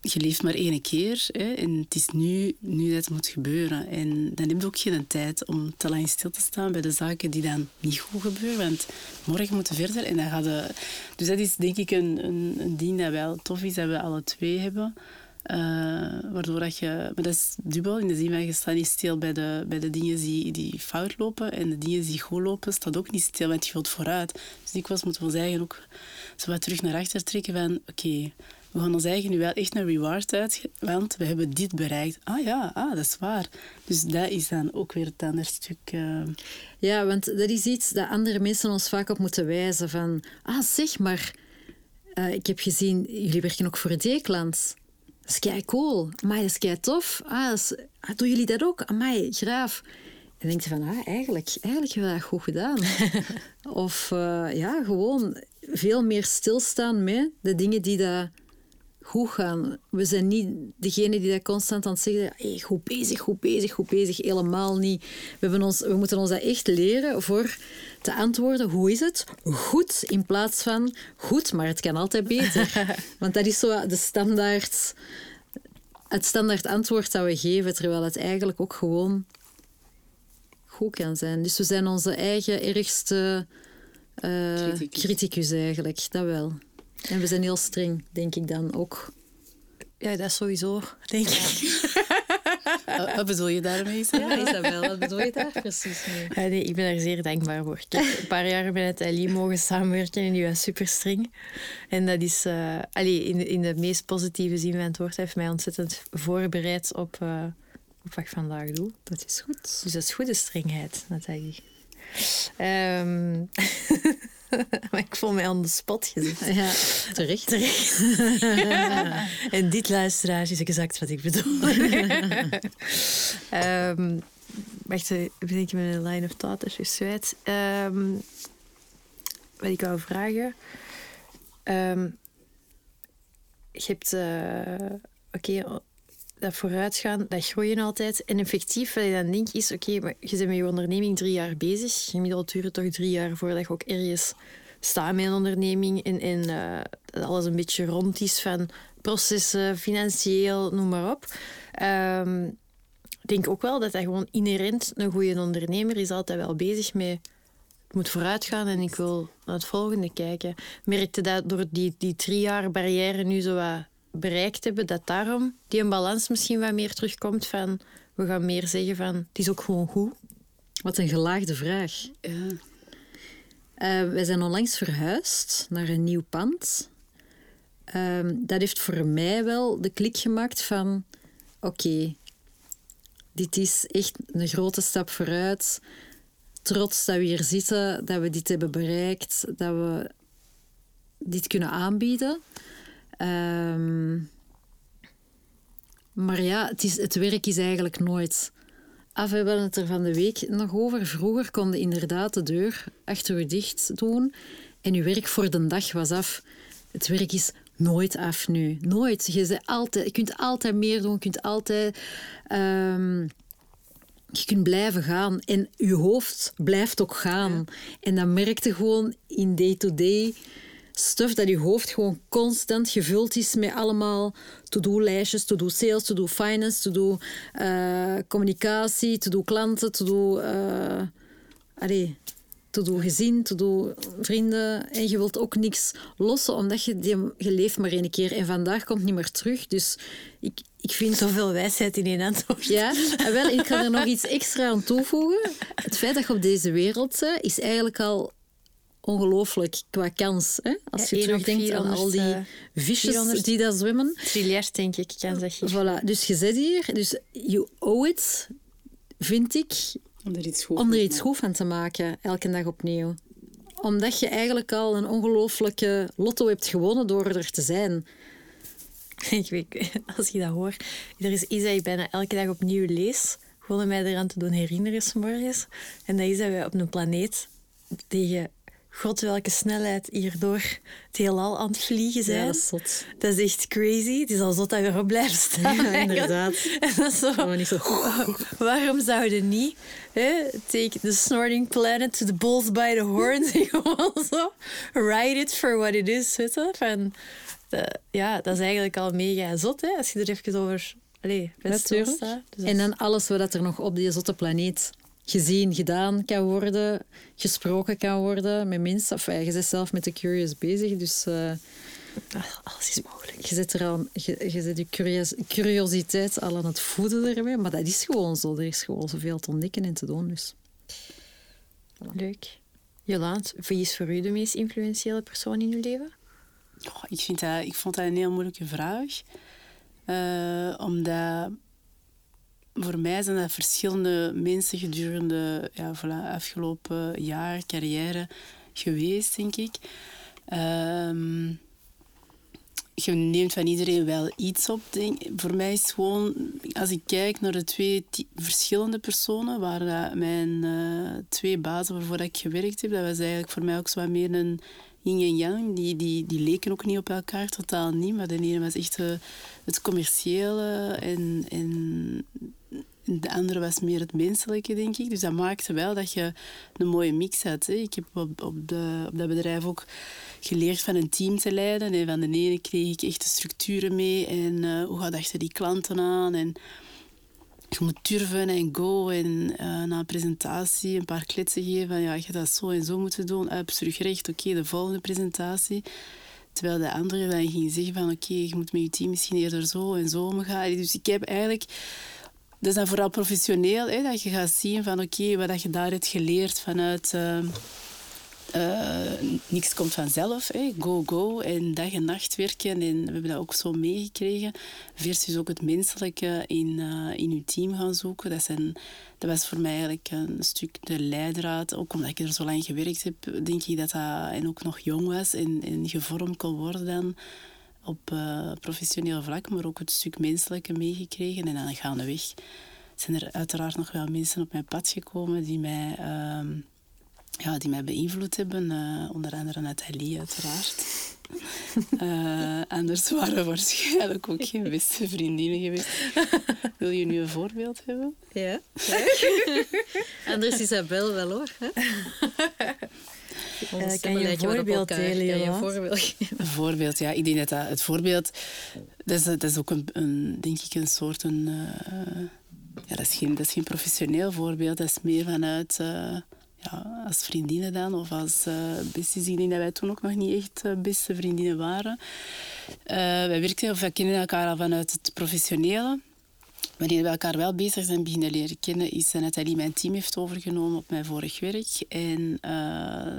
je leeft maar één keer hè, en het is nu, nu dat het moet gebeuren. En dan heb je ook geen tijd om te lang stil te staan bij de zaken die dan niet goed gebeuren. Want morgen moeten we verder en dan gaat de... Dus dat is denk ik een, een, een ding dat wel tof is, dat we alle twee hebben. Eh, waardoor dat je... Maar dat is dubbel, in de zin van je staat niet stil bij de, bij de dingen die, die fout lopen. En de dingen die goed lopen, staat ook niet stil, want je wilt vooruit. Dus dikwijls moeten we ons eigen ook zo wat terug naar achter trekken van... Oké, we gaan ons eigen nu wel echt een reward uit, want we hebben dit bereikt. Ah ja, ah, dat is waar. Dus dat is dan ook weer het andere stuk... eh, Ja, want dat is iets dat andere mensen ons vaak op moeten wijzen. Van, ah zeg maar, eh, ik heb gezien, jullie werken ook voor Dekland. Dat is kei cool. Amai, dat is kei tof. Ah, is, ah, doen jullie dat ook? Amai, graaf. En denk je van, ah, eigenlijk, eigenlijk hebben we dat goed gedaan. of eh, ja, gewoon veel meer stilstaan met de dingen die dat goed gaan. We zijn niet degene die dat constant aan het zeggen hey, goed bezig, goed bezig, goed bezig. Helemaal niet. We, hebben ons, we moeten ons dat echt leren voor te antwoorden. Hoe is het? Goed, in plaats van goed, maar het kan altijd beter. Want dat is zo de standaard, het standaard antwoord dat we geven, terwijl het eigenlijk ook gewoon goed kan zijn. Dus we zijn onze eigen ergste Criticus. criticus eigenlijk, dat wel. En we zijn heel streng, denk ik dan ook. ja, dat is sowieso, denk ik. wat- wat bedoel je daarmee? Sarah? Isabel, wat bedoel je daar precies mee? Ja, nee, ik ben daar zeer dankbaar voor. Ik heb een paar jaar met Ali mogen samenwerken en die was super streng. En dat is, eh allee, in, de, in de meest positieve zin van het woord, heeft mij ontzettend voorbereid op, eh, op wat ik vandaag doe. Dat is goed. Dus dat is goede strengheid, Nathalie. Ehm maar ik voel mij aan de spot gezet. Ja, terecht. Terecht. en dit luisteraar is exact wat ik bedoel. um, wacht, even denk met een line of thought als je zwijt. Um, wat ik wou vragen. Um, je hebt... Uh, Oké, okay, dat vooruitgaan, dat groeien altijd. En effectief, wat je dan denkt, is... Oké, maar je bent met je onderneming drie jaar bezig. Gemiddeld duurt het toch drie jaar voordat je ook ergens staat met een onderneming. En, en uh, alles een beetje rond is van processen, financieel, noem maar op. Um, ik denk ook wel dat dat gewoon inherent een goede ondernemer is. Altijd wel bezig met... Het moet vooruitgaan en ik wil naar het volgende kijken. Merkte dat door die, die drie jaar barrière nu zo wat bereikt hebben, dat daarom die een balans misschien wat meer terugkomt van we gaan meer zeggen van het is ook gewoon goed. Wat een gelaagde vraag. Ja. Uh, wij zijn onlangs verhuisd naar een nieuw pand. Uh, dat heeft voor mij wel de klik gemaakt van oké, dit is echt een grote stap vooruit. Trots dat we hier zitten, dat we dit hebben bereikt, dat we dit kunnen aanbieden. Um, maar ja, het, is, het werk is eigenlijk nooit af. We hebben het er van de week nog over. Vroeger konden inderdaad de deur achter u dicht doen en uw werk voor de dag was af. Het werk is nooit af nu. Nooit. Je, altijd, je kunt altijd meer doen, je kunt altijd... Um, je kunt blijven gaan. En je hoofd blijft ook gaan. En dat merkte gewoon in day-to-day... day to day stuff dat je hoofd gewoon constant gevuld is met allemaal to-do-lijstjes, to-do sales, to-do finance, to-do uh, communicatie, to-do klanten, to-do... Uh, allee, to-do gezin, to-do vrienden. En je wilt ook niks lossen, omdat je, die, je leeft maar één keer. En vandaag komt niet meer terug. Dus ik, ik vind... Zoveel wijsheid in één antwoord. Ja, en wel, ik kan er nog iets extra aan toevoegen. Het feit dat je op deze wereld bent, is eigenlijk al ongelooflijk qua kans. Hè? Als je terugdenkt aan al die eh, visjes die daar zwemmen. Triljard, denk ik, kan zeggen. Voilà, dus je zit hier. Dus you owe it, vind ik, om er iets goed, om er iets goed van te maken, elke dag opnieuw. Omdat je eigenlijk al een ongelooflijke lotto hebt gewonnen door er te zijn. Ik weet, als je dat hoort, er is iets dat ik bijna elke dag opnieuw lees, gewoon om mij eraan te doen herinneren, morgens. En dat is dat wij op een planeet tegen god welke snelheid hier door het heelal aan het vliegen zijn. Ja, dat is zot. Dat is echt crazy. Het is al zot dat we erop blijven staan. Ja, inderdaad. En dat is zo, niet zo... Waarom zouden niet hè, take the snorting planet to the bulls by the horns en gewoon zo ride it for what it is, weet je? Van, de, ja, dat is eigenlijk al mega zot, hè, als je er even over... Allee, Natuurlijk. Dus en dan alles wat er nog op die zotte planeet gezien, gedaan kan worden, gesproken kan worden met mensen. Enfin, je bent zelf met de curious bezig, dus... Uh, alles is mogelijk. Je zit, er al, je, je je curios, curiositeit al aan het voeden ermee, maar dat is gewoon zo. Er is gewoon zoveel te ontdekken en te doen, dus... Voilà. Leuk. Jolaat, wie is voor u de meest influentiële persoon in uw leven? Oh, ik, vind dat, ik vond dat een heel moeilijke vraag. Uh, omdat voor mij zijn dat verschillende mensen gedurende ja, voilà, afgelopen jaar, carrière geweest, denk ik. Um, je neemt van iedereen wel iets op. Voor mij is gewoon, als ik kijk naar de twee verschillende personen, waren mijn uh, twee bazen waarvoor ik gewerkt heb, dat was eigenlijk voor mij ook zo wat meer een yin en yang. Die, die, die leken ook niet op elkaar, totaal niet. Maar de ene was echt uh, het commerciële en, en de andere was meer het menselijke, denk ik. Dus dat maakte wel dat je een mooie mix had. Hè. Ik heb op, op, de, op dat bedrijf ook geleerd van een team te leiden. En van de ene kreeg ik echt de structuren mee. En uh, hoe gaat achter die klanten aan? En je moet durven en go. En uh, na een presentatie een paar kletsen geven. Van, ja, je dat zo en zo moeten doen. Up, terugrecht. Oké, de volgende presentatie. Terwijl de andere dan ging zeggen van... Oké, je moet met je team misschien eerder zo en zo omgaan. Dus ik heb eigenlijk is dan vooral professioneel, hè, dat je gaat zien van oké, wat je daar hebt geleerd vanuit, uh, uh, niks komt vanzelf. Hè. Go, go. En dag en nacht werken. En we hebben dat ook zo meegekregen. Versus ook het menselijke in, uh, in uw team gaan zoeken. Dat, zijn, dat was voor mij eigenlijk een stuk de leidraad. Ook omdat ik er zo lang gewerkt heb, denk ik dat dat... En ook nog jong was en, en gevormd kon worden dan op uh, professioneel vlak. Maar ook het stuk menselijke meegekregen. En dan gaandeweg zijn er uiteraard nog wel mensen op mijn pad gekomen die mij... Uh, ja, die mij beïnvloed hebben. Uh, onder andere Nathalie, uiteraard. Uh, anders waren we waarschijnlijk ook geen beste vriendinnen geweest. Wil je nu een voorbeeld hebben? Ja. anders Isabel wel hoor. Hè? Uh, kan je een voorbeeld delen? een voorbeeld Een voorbeeld, ja. Ik denk dat, dat het voorbeeld... Dat is, dat is ook een, een, denk ik, een soort... Een, uh, ja, dat, is geen, dat is geen professioneel voorbeeld. Dat is meer vanuit... Uh, ja, als vriendinnen dan, of als uh, besties. Ik denk dat wij toen ook nog niet echt uh, beste vriendinnen waren. Uh, wij werken, of wij kennen elkaar al vanuit het professionele. Wanneer we elkaar wel bezig zijn beginnen leren kennen, is Nathalie mijn team heeft overgenomen op mijn vorig werk. En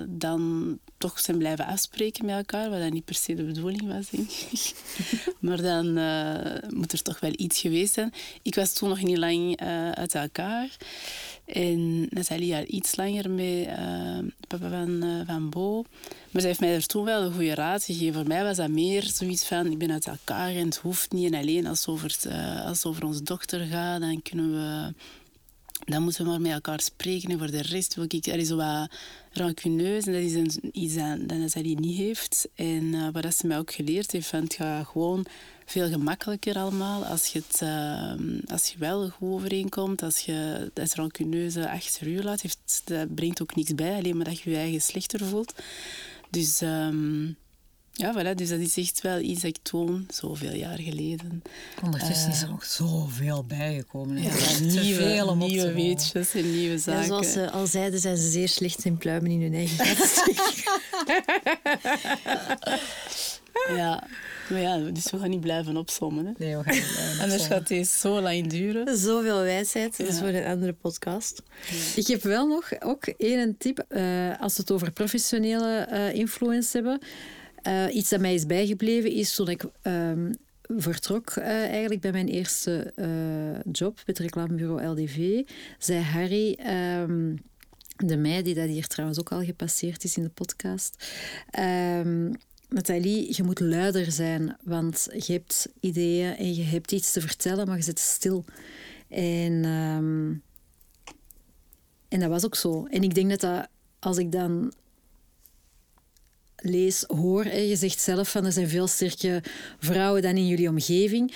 dan toch zijn blijven afspreken met elkaar, wat dat niet per se de bedoeling was, denk ik. maar dan moet er toch wel iets geweest zijn. Ik was toen nog niet lang uit elkaar. En Nathalie al iets langer met uh, papa van, uh, van Bo. Maar zij heeft mij er toen wel een goede raad gegeven. Voor mij was dat meer zoiets van, ik ben uit elkaar en het hoeft niet. En alleen als het over, uh, als het over onze dochter gaat, dan kunnen we... Dan moeten we maar met elkaar spreken. En voor de rest wil ik... Er is zo wat rancuneus. En dat is een, iets dat, dat Nathalie niet heeft. En wat ze mij ook geleerd heeft, van het gaat gewoon veel gemakkelijker allemaal als je, het, uh, als je wel goed overeenkomt. Als je dat rancuneuze achter je laat, heeft, dat brengt ook niks bij. Alleen maar dat je je eigen slechter voelt. Dus... Um, ja, voilà, dus dat is echt wel iets dat ik toon, zoveel jaar geleden. Ondertussen uh, is er nog zoveel bijgekomen. Ja, ja nieuwe, veel nieuwe weetjes en nieuwe zaken. Ja, zoals ze al zeiden, zijn ze zeer slecht in pluimen in hun eigen ja, maar ja, dus we gaan niet blijven opzommen. Hè? Nee, we gaan niet blijven Anders gaat deze zo lang duren. Zoveel wijsheid, dat is voor een andere podcast. Ja. Ik heb wel nog ook één tip, uh, als we het over professionele uh, influence hebben. Uh, iets dat mij is bijgebleven is toen ik um, vertrok eigenlijk bij mijn eerste job, bij het reclamebureau LDV, zei Harry... Um, de mij, die dat hier trouwens ook al gepasseerd is in de podcast. Um, Nathalie, je moet luider zijn, want je hebt ideeën en je hebt iets te vertellen, maar je zit stil. En, en dat was ook zo. En ik denk dat, dat als ik dan lees, hoor, je zegt zelf van er zijn veel sterke vrouwen dan in jullie omgeving.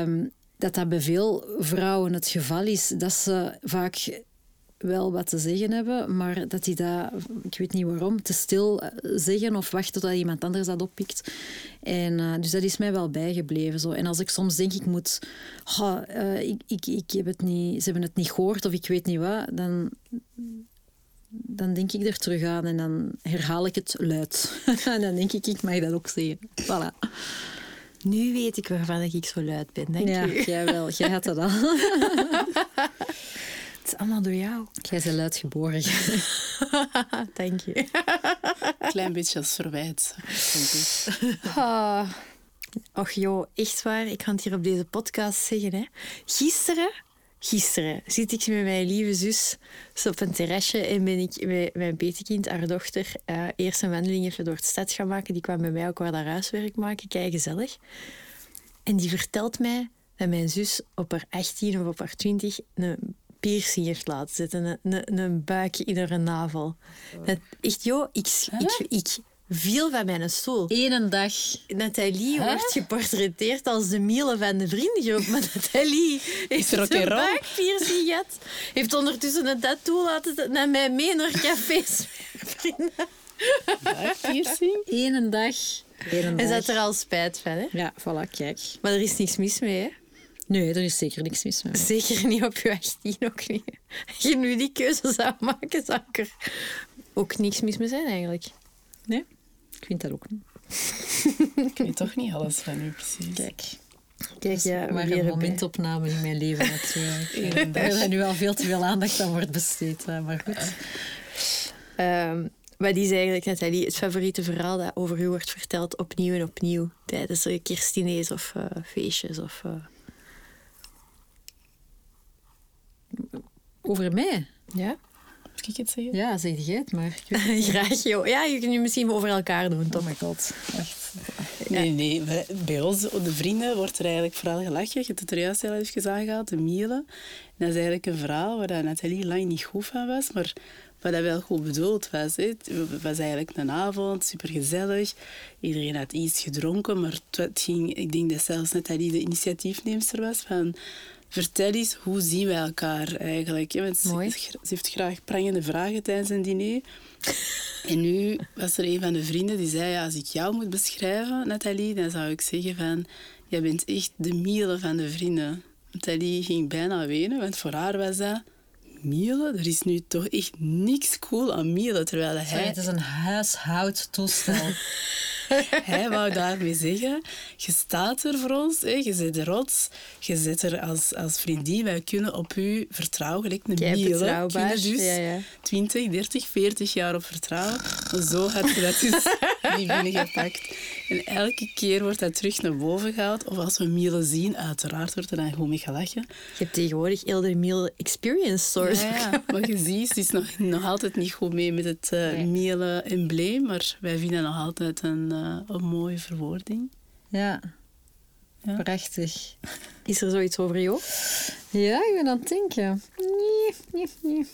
Um, dat dat bij veel vrouwen het geval is, dat ze vaak wel wat te zeggen hebben, maar dat die dat, ik weet niet waarom, te stil eh, zeggen of wachten tot iemand anders dat oppikt. En, uh, dus dat is mij wel bijgebleven. Zo. En als ik soms denk, ik moet, uh, ik, ik, ik heb het niet, ze hebben het niet gehoord of ik weet niet wat, dan, dan denk ik er terug aan en dan herhaal ik het luid. en dan denk ik, ik mag dat ook zeggen. Voilà. Nu weet ik waarvan ik zo luid ben, denk ja, jij wel. Jij had dat al. Het is allemaal door jou. Jij bent uitgeboren. Dank je. Klein beetje als verwijt. Oh. Och joh, echt waar. Ik kan het hier op deze podcast zeggen. Hè. Gisteren, gisteren zit ik met mijn lieve zus op een terrasje en ben ik met mijn petekind, haar dochter, uh, eerst een wandeling even door de stad gaan maken. Die kwam bij mij ook waar haar huiswerk maken. Kijk, gezellig. En die vertelt mij dat mijn zus op haar 18 of op haar 20 een piercing heeft laten zetten. Een, een, een buik in haar navel. Dat, echt, joh, ik, ik, ik viel van mijn stoel. Eén dag. Nathalie huh? wordt geportretteerd als de miele van de vriendengroep. Maar Nathalie heeft een buikpiercing gehad. Heeft ondertussen een tattoo laten naar mij mee naar cafés. vrienden. Buikpiercing? Eén dag. Eén Hij zat er al spijt van, hè? Ja, voilà, kijk. Maar er is niks mis mee, hè? Nee, er is zeker niks mis mee. Zeker niet op je 18 ook niet. Als je nu die keuze zou maken, zou ik er ook niks mis mee zijn eigenlijk. Nee, ik vind dat ook niet. ik weet toch niet alles van u precies. Kijk. Kijk, ja, maar een momentopname in mijn leven natuurlijk. Daar is nu al veel te veel aandacht aan wordt besteed, maar goed. Um, Wat is eigenlijk, Nathalie, het favoriete verhaal dat over u wordt verteld opnieuw en opnieuw tijdens kerstdiners of uh, feestjes? Of, uh... Over mij? Ja. Mag ik het zeggen? Ja, zeg jij het maar. Graag, joh. Ja, je kunt je misschien over elkaar doen, toch? Oh my god. Echt. Nee, nee. Bij ons, de vrienden, wordt er eigenlijk vooral gelachen. Je hebt het er juist al even aangehaald, de mielen. En dat is eigenlijk een verhaal waar Nathalie lang niet goed van was, maar wat dat wel goed bedoeld was. Het was eigenlijk een avond, supergezellig. Iedereen had iets gedronken, maar het ging, ik denk dat zelfs Nathalie de initiatiefneemster was van vertel eens, hoe zien wij elkaar eigenlijk? Mooi. Ze, heeft graag prangende vragen tijdens een diner. En nu was er een van de vrienden die zei, ja, als ik jou moet beschrijven, Nathalie, dan zou ik zeggen van, jij bent echt de miele van de vrienden. Nathalie ging bijna wenen, want voor haar was dat mielen. Er is nu toch echt niks cool aan mielen. Terwijl hij... Sorry, het is een huishoudtoestel. hij wou daarmee zeggen, je staat er voor ons, hè, je zit de rots, je zit er als, als vriendin, wij kunnen op u vertrouwen, gelijk een miele. Kunnen dus Ja, ja. 20, 30, 40 jaar op vertrouwen. Zo had je dat dus niet binnengepakt. En elke keer wordt dat terug naar boven gehaald. Of als we mielen zien, uiteraard wordt er dan gewoon mee gelachen. Je hebt tegenwoordig de meal experience stores. Ja, ja. Maar je ziet, het is nog, nog altijd niet goed mee met het uh, Nee. mielen-embleem. Maar wij vinden nog altijd een, eh, een mooie verwoording. Ja. Ja. Prachtig. Is er zoiets over jou? Ja, ik ben aan het denken. Nee, nee, nee.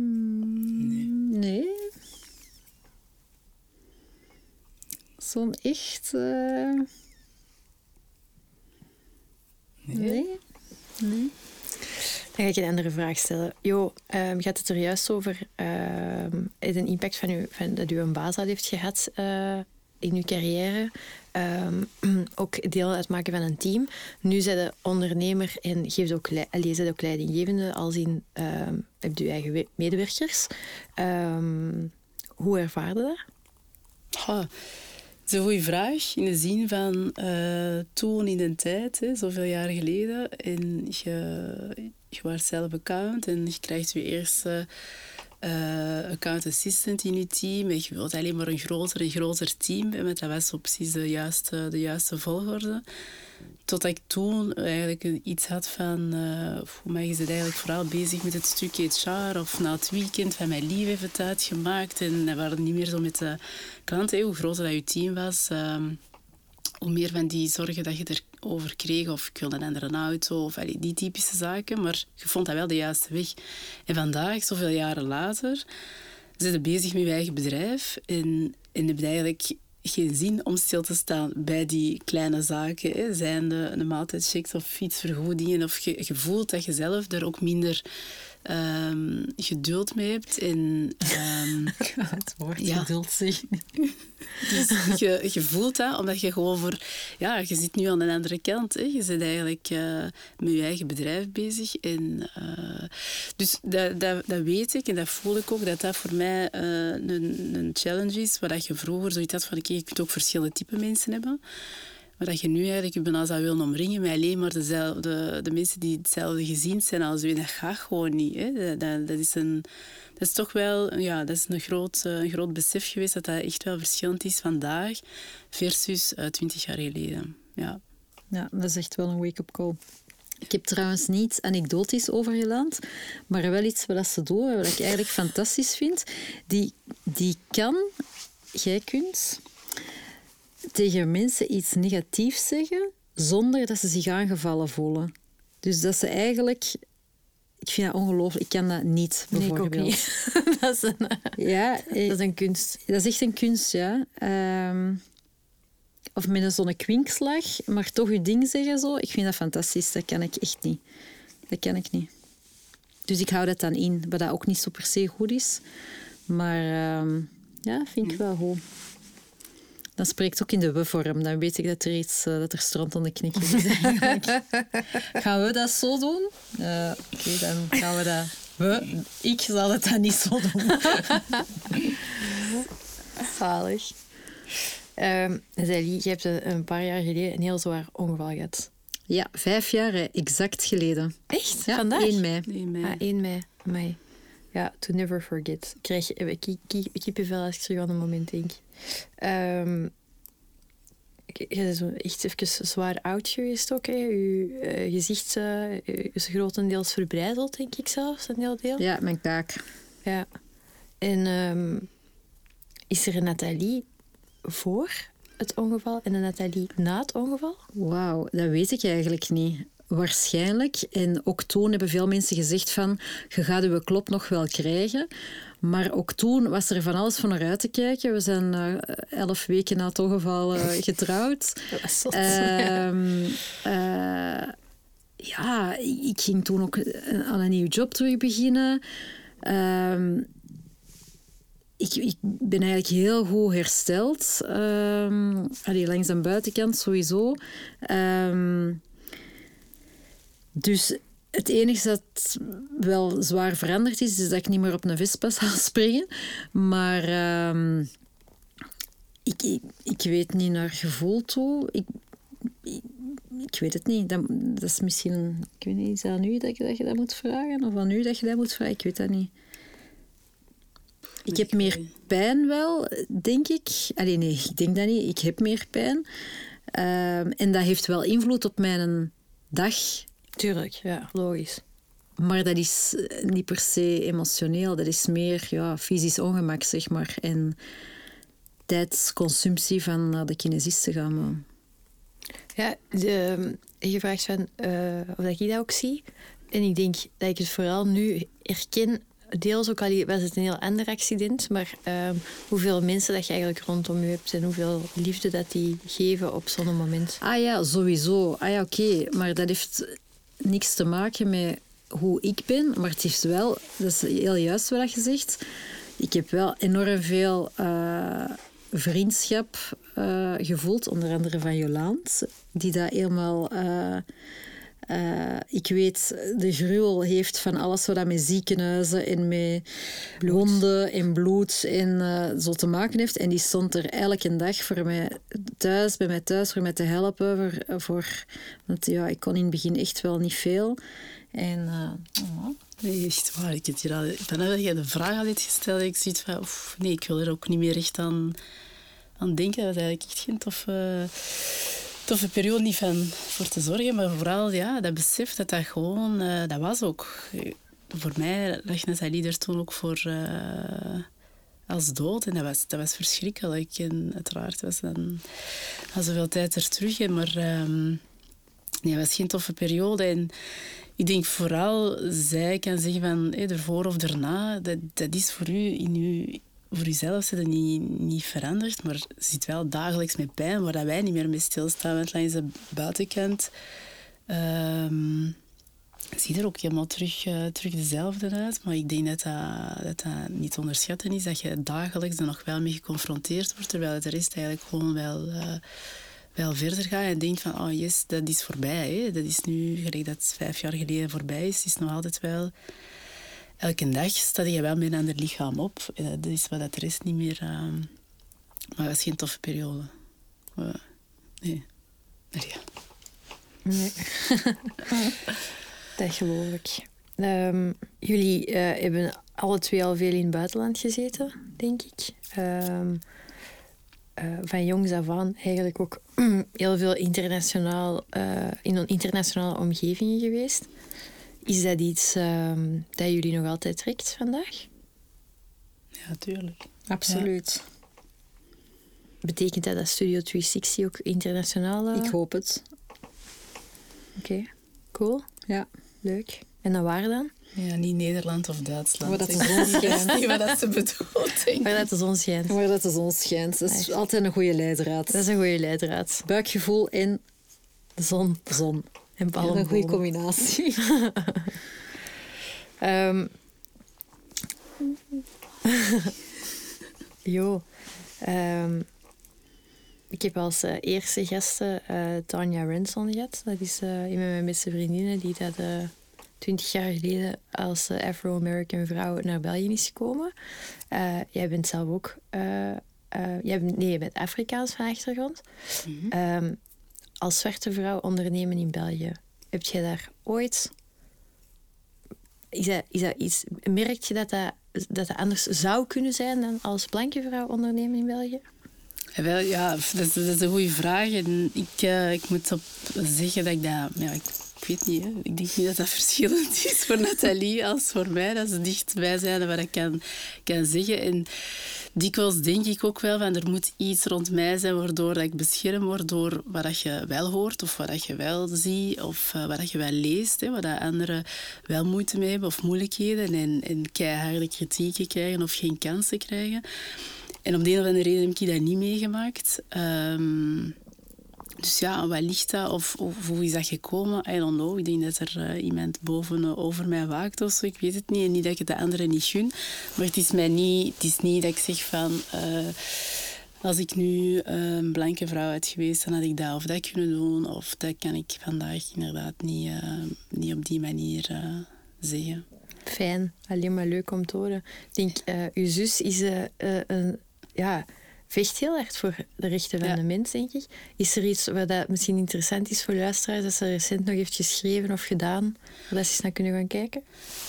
Hmm, nee. Zo'n echt... eh, Nee. Nee. Dan ga ik een andere vraag stellen. Jo, ehm, gaat het er juist over ehm, de impact van u, van, dat u een baas al heeft gehad eh, in uw carrière? Ehm, ook deel uitmaken van een team. Nu zijn de ondernemer en geeft ook, ook leidinggevende, als in ehm hebt u eigen we- medewerkers. Ehm, hoe ervaarde dat? Ha, dat is een goede vraag. In de zin van eh, toen in de tijd, hè, zoveel jaar geleden. En je, je was zelf account en je krijgt je eerste eh, account assistant in je team. En je wilt alleen maar een groter en groter team. hebben. Dat was precies de juiste, de juiste volgorde. Totdat ik toen eigenlijk iets had van... eh voor mij is het eigenlijk vooral bezig met het stuk HR. Of na het weekend van mijn lief even tijd gemaakt. En we waren niet meer zo met de klanten. Hoe groter dat je team was... ehm, hoe meer van die zorgen dat je kreeg. Of ik wilde een andere auto. Of allee, die typische zaken. Maar je vond dat wel de juiste weg. En vandaag, zoveel jaren later, zit je bezig met je eigen bedrijf. En, en heb eigenlijk geen zin om stil te staan bij die kleine zaken. Hè. Zijn de, de maaltijdchecks of fietsvergoedingen. Of je, je voelt dat je zelf er ook minder ehm, geduld mee hebt. En, ehm, Het woord Ja. geduld zeggen. dus je, je voelt dat, omdat je gewoon voor... Ja, je zit nu aan de andere kant. Hè. Je bent eigenlijk eh, met je eigen bedrijf bezig. En, eh, dus dat, dat, dat weet ik en dat voel ik ook, dat dat voor mij eh, een, een challenge is. Waar je vroeger zoiets had van, oké, je kunt ook verschillende type mensen hebben. Maar dat je nu eigenlijk je bijna zou willen omringen met alleen maar dezelfde, de mensen die hetzelfde gezien zijn als u. Dat gaat gewoon niet. Hè. Dat, dat, is een... Dat is toch wel ja, dat is een, groot, eh, een groot besef geweest dat dat echt wel verschillend is vandaag versus eh, twintig jaar geleden. Ja. Ja, dat is echt wel een wake-up call. Ik heb trouwens niets anekdotisch over geland, maar wel iets wat ze doen, wat ik eigenlijk fantastisch vind. Die, die kan, jij kunt, tegen mensen iets negatiefs zeggen zonder dat ze zich aangevallen voelen. Dus dat ze eigenlijk... Ik vind dat ongelooflijk. Ik kan dat niet, Nee, ik ook bijvoorbeeld. niet. dat, is een, Ja, eh, dat is een kunst. dat is echt een kunst, ja. Ehm, of met een zo'n kwinkslag, maar toch je ding zeggen zo. Ik vind dat fantastisch. Dat kan ik echt niet. Dat kan ik niet. Dus ik hou dat dan in, wat dat ook niet zo per se goed is. Maar ehm, ja, vind ik wel goed. Dan spreekt het ook in de we-vorm. Dan weet ik dat er iets, eh, dat er stront aan de knikken is. eigenlijk. Gaan we dat zo doen? Eh, Oké, dan gaan we dat... We, ik zal het dan niet zo doen. Zalig. Ehm Zeli, je hebt een, paar jaar geleden een heel zwaar ongeval gehad. Ja, vijf jaar exact geleden. Echt? Ja, Vandaag? 1 mei. Nee, mij. Ah, 1 mei. mei. Ja, to never forget. Ik krijg ki- ki- kippenvel als ik terug aan een moment denk. Ehm, je bent echt even zwaar oud geweest ook. Hè. Je eh, gezicht eh, is grotendeels verbrijzeld, denk ik zelfs, een heel deel. Ja, mijn kaak. Ja. En ehm, is er een Nathalie voor het ongeval en een Nathalie na het ongeval? Wauw, dat weet ik eigenlijk niet. Waarschijnlijk. En ook toen hebben veel mensen gezegd van, je gaat uw klop nog wel krijgen. Maar ook toen was er van alles van naar uit te kijken. We zijn eh, elf weken na het ongeval eh, getrouwd. Dat eh, ja, ik ging toen ook eh, aan een nieuw job terug beginnen. Ehm, ik, ik ben eigenlijk heel goed hersteld. Ehm allee, langs de buitenkant sowieso. Ehm, dus het enige dat wel zwaar veranderd is, is dat ik niet meer op een Vespa zal springen. Maar ehm, ik, ik, ik weet niet naar gevoel toe. Ik, ik, ik weet het niet. Dat, dat is misschien... Ik weet niet, is dat aan u dat je, dat je dat moet vragen? Of aan u dat je dat moet vragen? Ik weet dat niet. Ik heb meer pijn wel, denk ik. Allee, nee, ik denk dat niet. Ik heb meer pijn. Ehm, en dat heeft wel invloed op mijn dag. Tuurlijk, ja, logisch. Maar dat is niet per se emotioneel. Dat is meer ja, fysisch ongemak, zeg maar. En tijdsconsumptie van naar de kinesist te gaan. Maar Ja, de, je vraagt van eh, of dat ik dat ook zie. En ik denk dat ik het vooral nu herken. Deels ook al was het een heel ander accident, maar ehm, hoeveel mensen dat je eigenlijk rondom je hebt en hoeveel liefde dat die geven op zo'n moment. Ah ja, sowieso. Ah ja, oké. Maar dat heeft niks te maken met hoe ik ben. Maar het heeft wel, dat is heel juist wat je zegt. Ik heb wel enorm veel eh, vriendschap eh, gevoeld, onder andere van Jolaand, die dat helemaal. Eh, eh, ik weet, de gruwel heeft van alles wat met ziekenhuizen en met wonden en bloed en eh, zo te maken heeft. En die stond er elke dag voor mij thuis, bij mij thuis, voor mij te helpen. Voor, voor, want ja, ik kon in het begin echt wel niet veel. En eh, oh, Nee, echt waar. Ik heb hier al, dan heb je de vraag al iets gesteld. Ik zoiets van, oef, nee, ik wil er ook niet meer echt aan, aan denken. Dat is eigenlijk echt geen toffe, toffe periode niet van voor te zorgen. Maar vooral ja, dat besef dat dat gewoon, eh, dat was ook. Voor mij lag Nathalie er toen ook voor eh, als dood. En dat was, dat was verschrikkelijk. En uiteraard was dan al zoveel tijd er terug. Maar ehm, nee, het was geen toffe periode. En ik denk vooral, zij kan zeggen van hé, ervoor of daarna, dat, dat is voor u in uw, voor uzelf zit niet, niet veranderd, maar zit wel dagelijks met pijn, waar wij niet meer mee stilstaan. Want langs de buitenkant ehm ziet er ook helemaal terug, eh, terug dezelfde uit. Maar ik denk dat dat, dat dat niet te onderschatten is, dat je dagelijks er nog wel mee geconfronteerd wordt, terwijl het de rest eigenlijk gewoon wel... eh, wel verder gaat en denkt van, oh yes, dat is voorbij. Hè. Dat is nu, gelijk dat vijf jaar geleden voorbij is, is nog altijd wel... Elke dag sta je wel met een ander lichaam op. En dat is wat dat de rest niet meer... ehm, Maar het was geen toffe periode. Maar, nee. Maar ja. Nee. dat geloof ik. Ehm, jullie eh, hebben alle twee al veel in het buitenland gezeten, denk ik. Ehm, eh, van jongs af aan eigenlijk ook heel veel internationaal, eh, in internationale omgevingen geweest. Is dat iets ehm, dat jullie nog altijd trekt vandaag? Ja, tuurlijk. absoluut. Betekent dat dat Studio 360 ook internationaal... eh, Ik hoop het. Oké, cool, Ja. leuk. En dan waar dan? Ja, niet Nederland of Duitsland. Waar dat de Ik zon weet schijnt. niet wat dat ze bedoelt. Waar dat de zon schijnt. Waar dat de zon schijnt. Dat is Echt. altijd een goede leidraad. Dat is een goede leidraad. Buikgevoel en De zon zon. En Ja, een goede palmbomen. combinatie. Ehm jo. Ehm, ik heb als eh, eerste gasten eh, Tanya Renson gehad. Dat is eh, een van mijn beste vriendinnen die dat twintig jaar geleden als Afro-American vrouw naar België is gekomen. Jij bent zelf ook... eh, jij bent, nee, je bent Afrikaans van achtergrond. Ehm, als zwarte vrouw ondernemen in België. Heb jij daar ooit is dat, is iets, merk je dat dat, dat anders zou kunnen zijn dan als blanke vrouw ondernemen in België? Ja, wel, ja, dat is, een goede vraag. En ik, uh, ik moet op zeggen dat ik dat... Ja, ik, ik weet niet, hè. ik denk niet dat dat verschillend is voor Nathalie als voor mij. Dat ze dichtbij zijn wat ik kan, kan zeggen. En dikwijls denk ik ook wel van er moet iets rond mij zijn waardoor dat ik beschermd word door wat je wel hoort of wat je wel ziet of uh, wat je wel leest. Hè, wat anderen wel moeite mee hebben of moeilijkheden en, en keiharde kritieken krijgen of geen kansen krijgen. En om de een of andere reden heb ik dat niet meegemaakt. Um, dus ja, wat ligt dat? Of, hoe is dat gekomen? I don't know. Ik denk dat er uh, iemand boven uh, over mij waakt of zo. Ik weet het niet. En niet dat ik het de anderen niet gun. Maar het is, mij niet, het is niet dat ik zeg van... Uh, als ik nu een blanke vrouw had geweest, dan had ik dat of dat kunnen doen. Of dat kan ik vandaag inderdaad niet, niet op die manier zeggen. Fijn. Alleen maar leuk om te horen. Ik denk, uw zus is een... Ja, vecht heel erg voor de rechten van de mens, denk ik. Is er iets wat dat misschien interessant is voor luisteraars, dat ze recent nog heeft geschreven of gedaan, waar ze eens naar kunnen gaan kijken?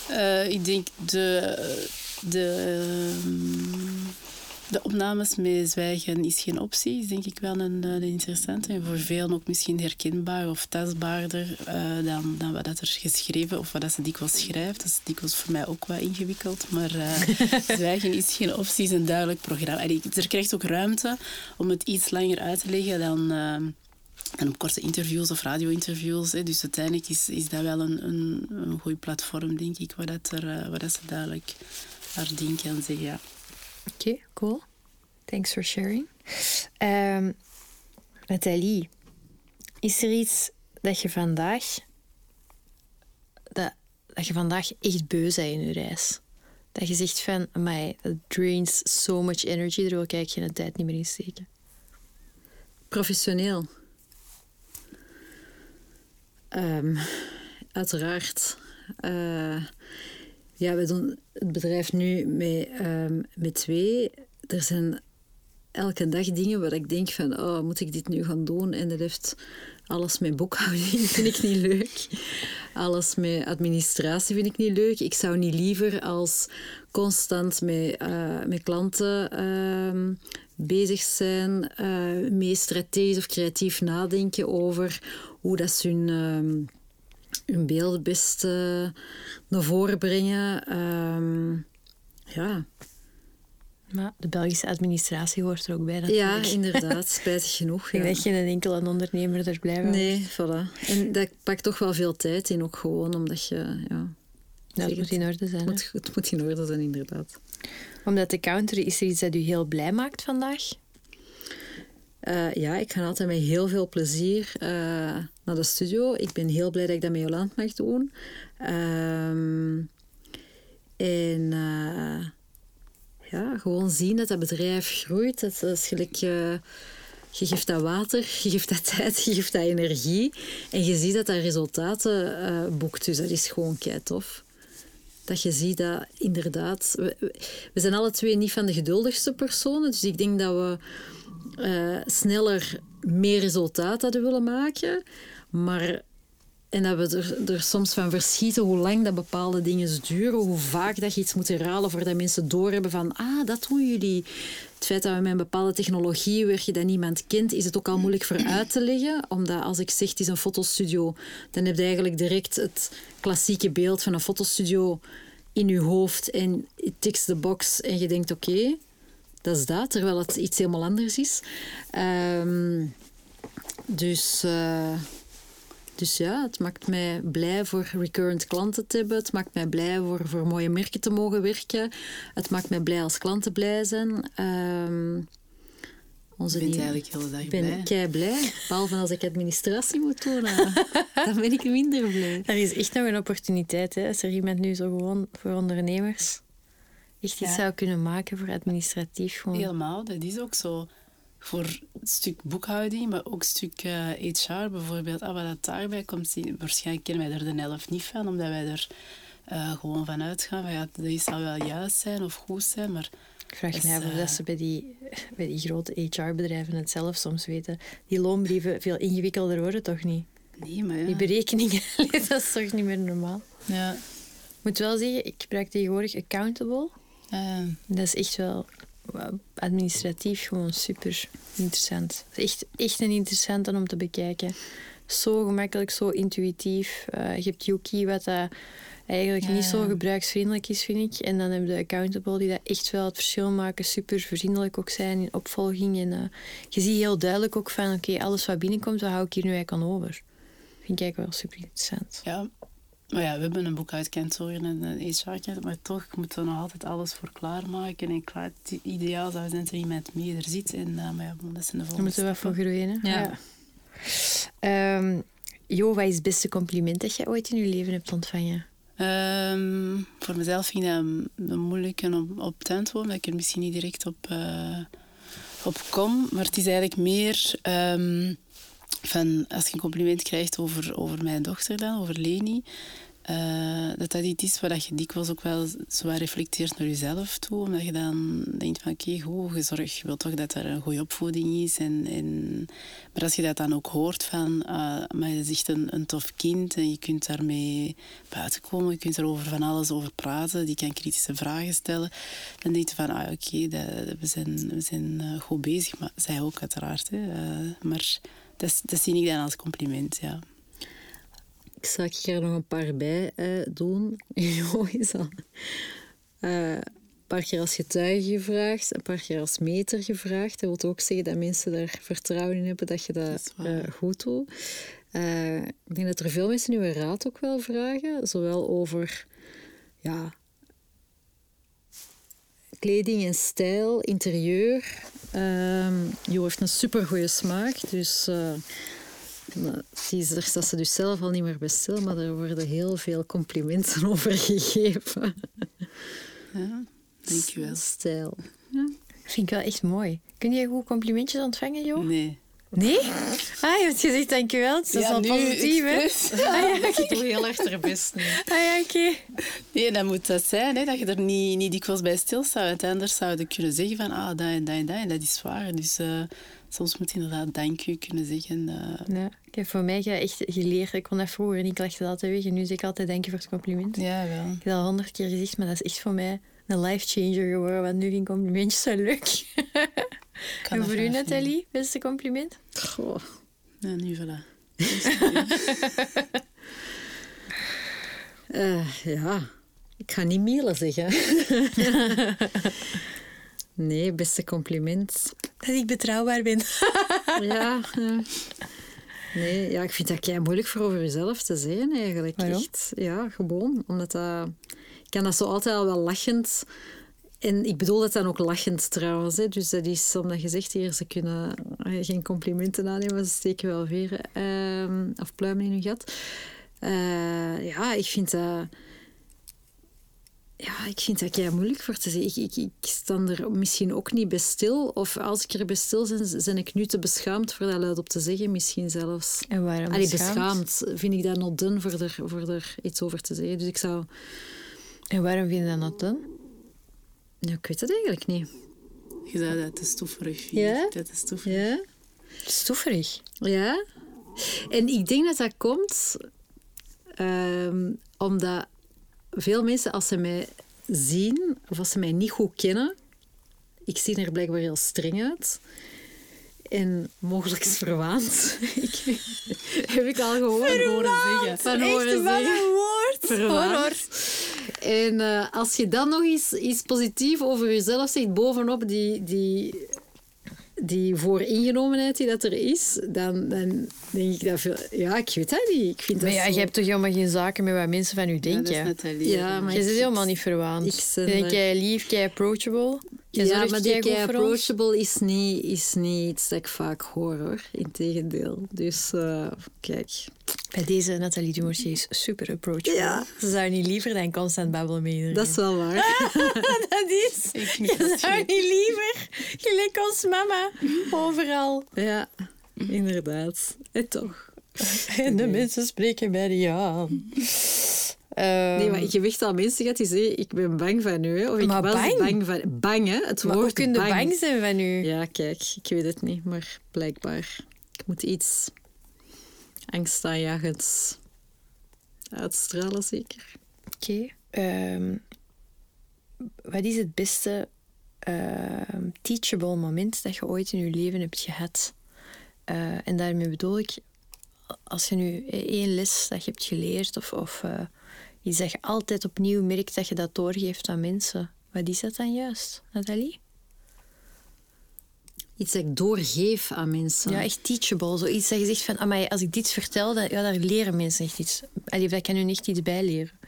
Uh, ik denk de, de, de opnames met zwijgen is geen optie, is denk ik wel een, een interessante. En voor velen ook misschien herkenbaar of tastbaarder uh, dan, dan wat er geschreven of wat ze dikwijls schrijft. Dat is dikwijls voor mij ook wat ingewikkeld. Maar uh, zwijgen is geen optie, is een duidelijk programma. Allee, er krijgt ook ruimte om het iets langer uit te leggen dan... Uh, en op korte interviews of radio-interviews. Dus uiteindelijk is, is dat wel een, een, een goed platform, denk ik, waar, dat er, waar dat ze duidelijk haar ding kan zeggen. Ja. Oké, cool. Thanks for sharing. Um, Nathalie, is er iets dat je vandaag... Dat, dat je vandaag echt beu bent in je reis? Dat je zegt van, my, drains so much energy, daar wil ik eigenlijk geen tijd niet meer in steken. Professioneel. Um, uiteraard. Uh, ja, we doen het bedrijf nu met, um, met twee. Er zijn elke dag dingen waar ik denk van, oh, moet ik dit nu gaan doen? En dat heeft alles met boekhouding, vind ik niet leuk. Alles met administratie vind ik niet leuk. Ik zou niet liever als constant met, uh, met klanten uh, bezig zijn, uh, mee strategisch of creatief nadenken over hoe dat ze hun ehm, hun beeld best uh, naar voren brengen. Um, ja. Maar de Belgische administratie hoort er ook bij. Natuurlijk. Ja, inderdaad. Spijtig genoeg. Ja. Je geen enkele ondernemer er blij van Nee, voilà. En dat pakt toch wel veel tijd in, ook gewoon omdat je... Ja, het moet in orde zijn. Het moet, het moet in orde zijn, inderdaad. Omdat de counter is er iets dat u heel blij maakt vandaag? Uh, ja, ik ga altijd met heel veel plezier uh, naar de studio. Ik ben heel blij dat ik dat met Jolande mag doen. Um, en uh, ja, gewoon zien dat dat bedrijf groeit. Dat is je geeft dat water, je geeft dat tijd, je geeft dat energie. En je ziet dat dat resultaten boekt. Dus dat is gewoon kei tof. Dat je ziet dat inderdaad... We zijn alle twee niet van de geduldigste personen. Dus ik denk dat we uh, sneller meer resultaat hadden willen maken. Maar, en dat we er, er, soms van verschieten hoe lang dat bepaalde dingen duren, hoe vaak dat je iets moet herhalen voordat mensen doorhebben van ah, dat doen jullie. Het feit dat we met een bepaalde technologie werken dat niemand kent, is het ook al moeilijk voor uit te leggen. Omdat als ik zeg het is een fotostudio, dan heb je eigenlijk direct het klassieke beeld van een fotostudio in je hoofd en it ticks the box en je denkt oké, dat is dat, terwijl het iets helemaal anders is. Um, dus, uh, dus ja, het maakt mij blij voor recurrent klanten te hebben. Het maakt mij blij voor, voor mooie merken te mogen werken. Het maakt mij blij als klanten blij zijn. Um, onze ik ben eigenlijk de hele dag blij. Ik ben blij. Behalve als ik administratie moet doen, dan ben ik minder blij. Er is echt nog een opportuniteit. Hè? Als er iemand nu zo gewoon voor ondernemers echt iets zou kunnen maken voor administratief. Gewoon. Helemaal, dat is ook zo. Voor een stuk boekhouding, maar ook een stuk uh, eh, HR bijvoorbeeld. Ah, wat dat daarbij komt, waarschijnlijk kennen wij er de helft niet van, omdat wij er uh, gewoon van uitgaan. Van, ja, dat zal wel juist zijn of goed zijn, maar... Ik vraag me af of dat ze bij die, bij die grote HR-bedrijven het zelf soms weten. Die loonbrieven veel ingewikkelder worden, toch niet? Nee, maar ja. Die berekeningen, dat is toch niet meer normaal? Ja. moet wel zeggen, ik gebruik tegenwoordig Accountable. Eh, Dat is echt wel administratief gewoon super interessant. Echt, echt een interessante om te bekijken. Zo gemakkelijk, zo intuïtief. Eh, je hebt Yuki, wat dat eigenlijk Ja, niet zo gebruiksvriendelijk is, vind ik. En dan heb je Accountable, die dat echt wel het verschil maken. Super vriendelijk ook zijn in opvolging. En eh, je ziet heel duidelijk ook van, oké, alles wat binnenkomt, wat hou ik hier nu eigenlijk aan over? Vind ik eigenlijk wel super interessant. ja. Maar ja, we hebben een boek uit kantoren en een HR-kant, maar toch moeten we nog altijd alles voor klaarmaken. En klaar, het ideaal zou zijn dat er iemand mee er zit. En, uh, maar ja, dat zijn de Daar volgende moeten we wat voor groeien. Hè? Ja. Ehm, jo, wat is het beste compliment dat je ooit in je leven hebt ontvangen? Ehm, voor mezelf vind ik dat moeilijke om op te antwoorden, dat ik er misschien niet direct op, eh, op kom. Maar het is eigenlijk meer ehm, van als je een compliment krijgt over, over mijn dochter dan, over Leni, eh, dat dat iets is wat je dikwijls ook wel wat reflecteert naar jezelf toe. Omdat je dan denkt van oké, goed gezorgd. Je wilt toch dat er een goede opvoeding is. En, en, maar als je dat dan ook hoort van, ah, maar je is echt een, een tof kind en je kunt daarmee buiten komen. Je kunt er over van alles over praten. Die kan kritische vragen stellen. Dan denk je van, ah, oké, we zijn, we zijn eh, goed bezig. Maar zij ook uiteraard. Eh, maar dat, dat zie ik dan als compliment, ja. Ik zal er nog een paar bij eh, doen. Jo is al eh, een paar keer als getuige gevraagd, een paar keer als meter gevraagd. Dat wil ook zeggen dat mensen daar vertrouwen in hebben dat je dat, eh, goed doet. Ik denk dat er veel mensen uw raad ook wel vragen, zowel over ja, kleding en stijl, interieur. Ehm Jo heeft een supergoeie smaak, dus die is, daar staat ze dus zelf al niet meer bij stil, maar er worden heel veel complimenten over gegeven. ja. Dank je wel. Stijl. Vind ik wel echt mooi. Kun je goed complimentjes ontvangen, joh? Nee. Nee? Ah, je hebt gezegd dankjewel. Dus dat is Ja, al nu positief, hè? Ah ja, Ik doe heel erg haar best nu. ah, ja oké. Nee, dat moet dat zijn, hè, dat je er niet, niet dikwijls bij stilstaat. Want anders zou je kunnen zeggen van ah, dat en dat en dat. En dat is waar. Dus eh, soms moet je inderdaad dank u kunnen zeggen. eh. Ja. Ik heb voor mij echt geleerd. Ik kon dat vroeger niet, ik legde dat altijd weg. En nu zeg ik altijd dank je voor het compliment. ja, wel. Ik heb dat al honderd keer gezegd, maar dat is echt voor mij een life changer geworden. Want nu vind ik complimentjes zo leuk. Kan en dat voor u, Nathalie, beste compliment? Goh. Ja, nu voilà. Eh, ja, ik ga niet Miele zeggen. nee, beste compliment. Dat ik betrouwbaar ben. Ja, ja. Nee, ja, ik vind dat kei moeilijk voor over jezelf te zeggen eigenlijk. Waarom? Echt, ja, gewoon. Omdat dat... Ik kan dat zo altijd al wel lachend... En ik bedoel dat dan ook lachend trouwens. Hè. Dus dat is omdat je zegt hier, ze kunnen eh, geen complimenten aannemen, ze steken wel veren ehm, of pluimen in hun gat. Eh, ja, ik vind dat... Ja, ik vind dat kei moeilijk voor te zeggen. Ik, ik, ik sta er misschien ook niet bij stil. Of als ik er bij stil ben, ben ik nu te beschaamd voor dat luid op te zeggen. Misschien zelfs. En waarom Allee, beschaamd? beschaamd vind ik dat not done voor er, voor er iets over te zeggen. Dus ik zou... En waarom vind je dat not dan? Ja, ik weet het eigenlijk niet. Je zei dat te stoeverig vind. Ja? Dat is stoeverig. Ja? Ja. En ik denk dat dat komt ehm, omdat veel mensen, als ze mij zien of als ze mij niet goed kennen, ik zie er blijkbaar heel streng uit. En mogelijk verwaand. ik, heb ik al gewoon horen zeggen. Van horen zeggen. woord. Verwaand. En eh, als je dan nog eens iets positiefs over jezelf zegt, bovenop die, die, die vooringenomenheid die dat er is, dan, dan denk ik dat veel... Ja, ik weet dat niet. Ik vind Maar dat ja, zo- je hebt toch helemaal geen zaken met wat mensen van u Ja, dat is denken? Nathalie. Ja, maar je zit helemaal niet verwaand. ik ben kei lief, kei approachable. Je ja, maar die ons. approachable is niet, is niet iets dat ik vaak hoor, hoor. Integendeel. Dus, eh, kijk. Bij deze Nathalie Dumoutier is super approachable. Ja. Ze zou niet liever dan constant babbelen met iedereen. Dat is wel waar. dat is. Ik Je zou niet liever, gelijk als mama, overal. ja, inderdaad. En toch. En de mensen spreken bij die aan. Ehm, Nee, maar ik heb echt al mensen gehad die zeggen, ik ben bang van u. Hè. Of ik Maar was bang? bang van... Bang, hè. Het maar woord je bang. bang zijn van u? Ja, kijk, ik weet het niet, maar blijkbaar. Ik moet iets angstaanjagends uitstralen, zeker. Oké. ehm, wat is het beste ehm, teachable moment dat je ooit in je leven hebt gehad? Eh, en daarmee bedoel ik, als je nu één les dat je hebt geleerd of, of uh, iets dat je altijd opnieuw merkt dat je dat doorgeeft aan mensen, wat is dat dan juist, Nathalie? Iets dat ik doorgeef aan mensen. Ja, echt teachable. Zoiets dat je zegt van, amai, als ik dit vertel, dan, ja, daar leren mensen echt iets. Allee, dat kan hun echt iets bijleren.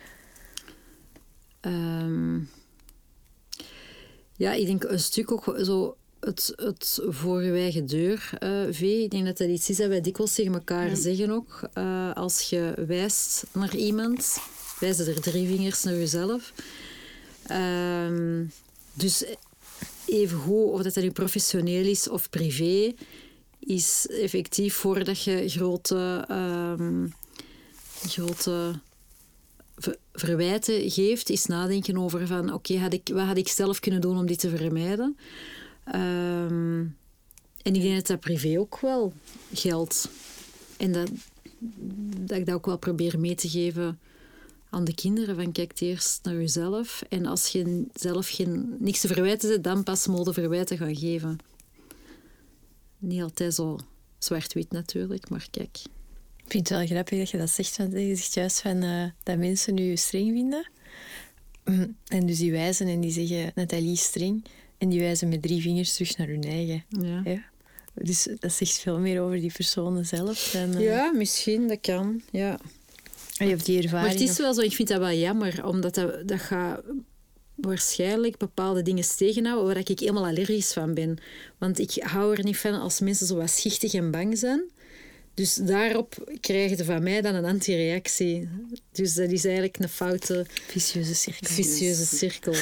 Um, ja, ik denk een stuk ook zo het, het voor je eigen deur uh, vee. Ik denk dat dat iets is dat wij dikwijls tegen elkaar zeggen ook. Uh, als je wijst naar iemand, wijzen er drie vingers naar jezelf. Um, dus even goed, of dat, nu professioneel is of privé, is effectief voordat je grote, um, grote verwijten geeft, is nadenken over van oké, wat had ik zelf kunnen doen om dit te vermijden? Um, en ik denk dat dat privé ook wel geldt. En dat, dat ik dat ook wel probeer mee te geven aan de kinderen. Van kijk eerst naar jezelf. En als je zelf geen, niks te verwijten zit, dan pas mode verwijten gaan geven. Niet altijd zo zwart-wit natuurlijk, maar kijk. Ik vind het wel grappig dat je dat zegt. Want je zegt juist van, uh, dat mensen nu streng vinden. En dus die wijzen en die zeggen Nathalie streng. En die wijzen met drie vingers terug naar hun eigen. Ja. ja. Dus dat zegt veel meer over die personen zelf. Dan, uh... Ja, misschien, dat kan. Ja. Je hebt die ervaring. Maar het is wel zo, ik vind dat wel jammer, omdat dat, dat gaat waarschijnlijk bepaalde dingen tegenhouden waar ik helemaal allergisch van ben. Want ik hou er niet van als mensen zo wat schichtig en bang zijn. Dus daarop krijg je van mij dan een antireactie. Dus dat is eigenlijk een foute... Vicieuze cirkel. Vicieuze cirkel.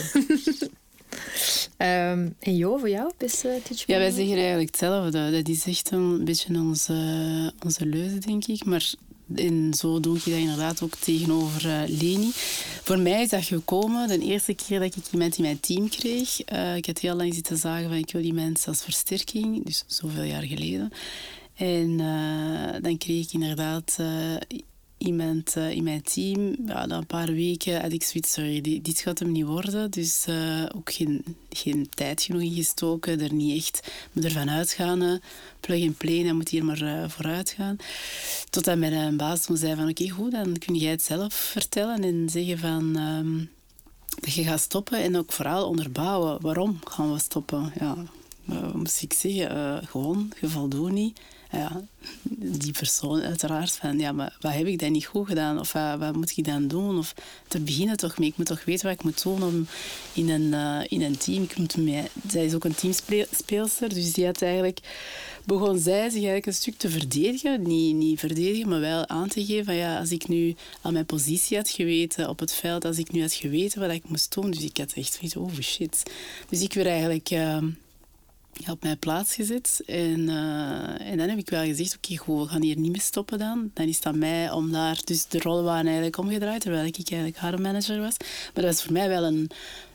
um, en Jo, voor jou, beste teacher? Ja, wij zeggen eigenlijk hetzelfde. Dat is echt een beetje onze, onze leuze, denk ik. Maar en zo doe ik dat inderdaad ook tegenover uh, Leni. Voor mij is dat gekomen de eerste keer dat ik iemand in mijn team kreeg. Uh, ik had heel lang zitten zagen van ik wil die mensen als versterking, dus zoveel jaar geleden. En uh, dan kreeg ik inderdaad iemand uh, in mijn team. Ja, na een paar weken had ik zoiets, sorry, dit, gaat hem niet worden. Dus uh, ook geen, geen tijd genoeg ingestoken, er niet echt me ervan uitgaan. Uh, plug and play, dan moet hier maar vooruit gaan. Totdat mijn baas toen zei van, oké, goed, dan kun jij het zelf vertellen en zeggen van... Um, dat je gaat stoppen en ook vooral onderbouwen. Waarom gaan we stoppen? Ja, moest ik zeggen? gewoon, je voldoet niet ja, die persoon uiteraard van, ja, maar wat heb ik dan niet goed gedaan? Of wat, moet ik dan doen? Of te beginnen toch mee. Ik moet toch weten wat ik moet doen om in een, uh, in een team... Ik moet mee, zij is ook een teamspeelster, dus die had eigenlijk... Begon zij zich eigenlijk een stuk te verdedigen. Niet, niet verdedigen, maar wel aan te geven van, ja, als ik nu aan mijn positie had geweten op het veld, als ik nu had geweten wat ik moest doen, dus ik had echt zoiets, oh shit. Dus ik werd eigenlijk... Uh, op mijn plaats gezet. En, uh, en dan heb ik wel gezegd, oké, we gaan hier niet meer stoppen dan. Dan is het aan mij om daar... Dus de rollen waren eigenlijk omgedraaid, terwijl ik eigenlijk haar manager was. Maar dat was voor mij wel een...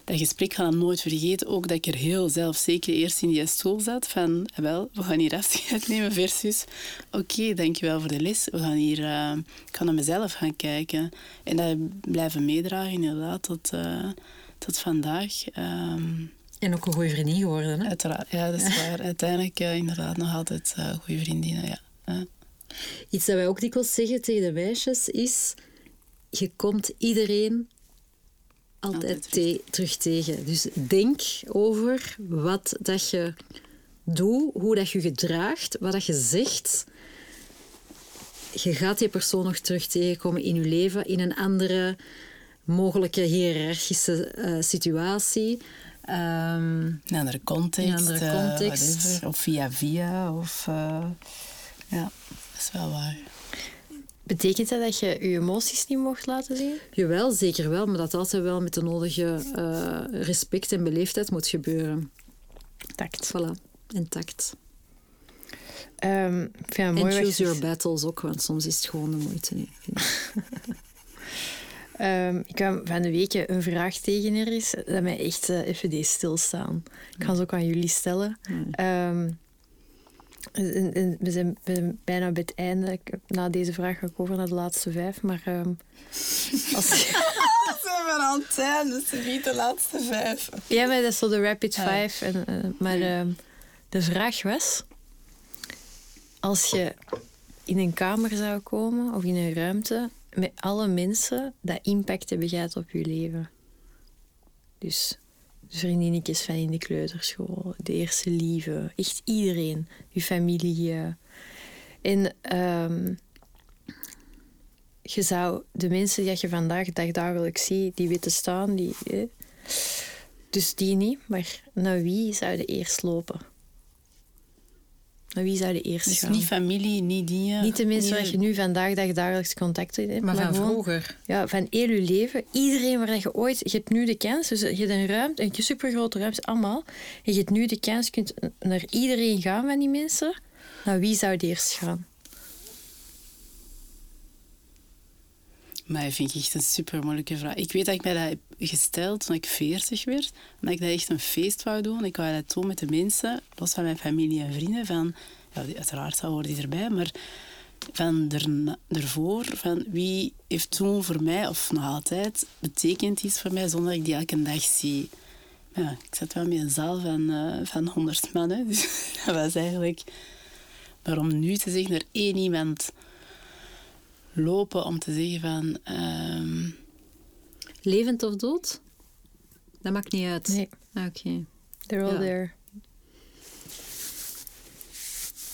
Dat gesprek gaan nooit vergeten. Ook dat ik er heel zelfzeker eerst in die stoel zat. Van, eh, wel, we gaan hier afscheid nemen versus... Oké, dankjewel voor de les. We gaan hier... Uh, ik ga naar mezelf gaan kijken. En dat blijven meedragen, inderdaad, tot, uh, tot vandaag. Um, en ook een goede vriendin geworden, hè? Uiteraard, ja, dat is waar. Uiteindelijk uh, inderdaad nog altijd uh, goede vriendinnen, ja. Iets dat wij ook dikwijls zeggen tegen de meisjes is... Je komt iedereen altijd, terug. tegen. Dus denk over wat dat je doet, hoe dat je gedraagt, wat dat je zegt. Je gaat die persoon nog terug tegenkomen in je leven, in een andere mogelijke hiërarchische uh, situatie. Um, een andere context. Een andere eh, of via via. Of, uh, ja, dat is wel waar. Betekent dat dat je je emoties niet mocht laten zien? Jawel, zeker wel. Maar dat altijd wel met de nodige uh, respect en beleefdheid moet gebeuren. Tact. Voilà, en tact. Um, en choose your battles ook, want soms is het gewoon de moeite. Nee, Um, ik kwam van de week een vraag tegen er is dat mij echt uh, even deed stilstaan. Ik ga ze ook aan jullie stellen. Um, we, zijn, bijna bij het einde. Na deze vraag ga ik over naar de laatste vijf. Maar um, als... ben aan het zijn, dus niet de laatste vijf. Ja, maar dat is zo de rapid five. En, eh, maar ehm, de vraag was... Als je in een kamer zou komen of in een ruimte met alle mensen dat impact hebben gehad op je leven. Dus vriendinnetjes van in de kleuterschool, de eerste lieve, echt iedereen, je familie. En ehm, je zou de mensen die je vandaag dag dagelijks ziet, die weten staan, die, dus die niet, maar naar wie zou je eerst lopen? Naar wie zou je eerst Dus gaan? niet familie, niet dingen. Niet de mensen waar je nu vandaag dag dagelijks contact mee hebt. Maar van gewoon- vroeger. Ja, van heel je leven. Iedereen waar je ooit... Je hebt nu de kans, dus je hebt een ruimte, een supergrote ruimte, allemaal. En je hebt nu de kans, je kunt naar iedereen gaan van die mensen. Naar wie zou je eerst gaan? Maar dat vind ik echt een super moeilijke vraag. Ik weet dat ik mij dat heb gesteld toen ik 40 werd. Omdat ik dat echt een feest wou doen. Ik wou dat doen met de mensen, los van mijn familie en vrienden. Van, ja, uiteraard horen die erbij, maar van erna- ervoor, van wie heeft toen voor mij, of nog altijd, betekent iets voor mij zonder dat ik die elke dag zie. Ja, ik zat wel met een zaal van, eh, van 100 man. Hè, dus dat was eigenlijk... Maar om nu te zeggen, er één iemand lopen om te zeggen van... ehm, Levend of dood? Dat maakt niet uit. Nee, Ah, Oké, they're all Ja. there.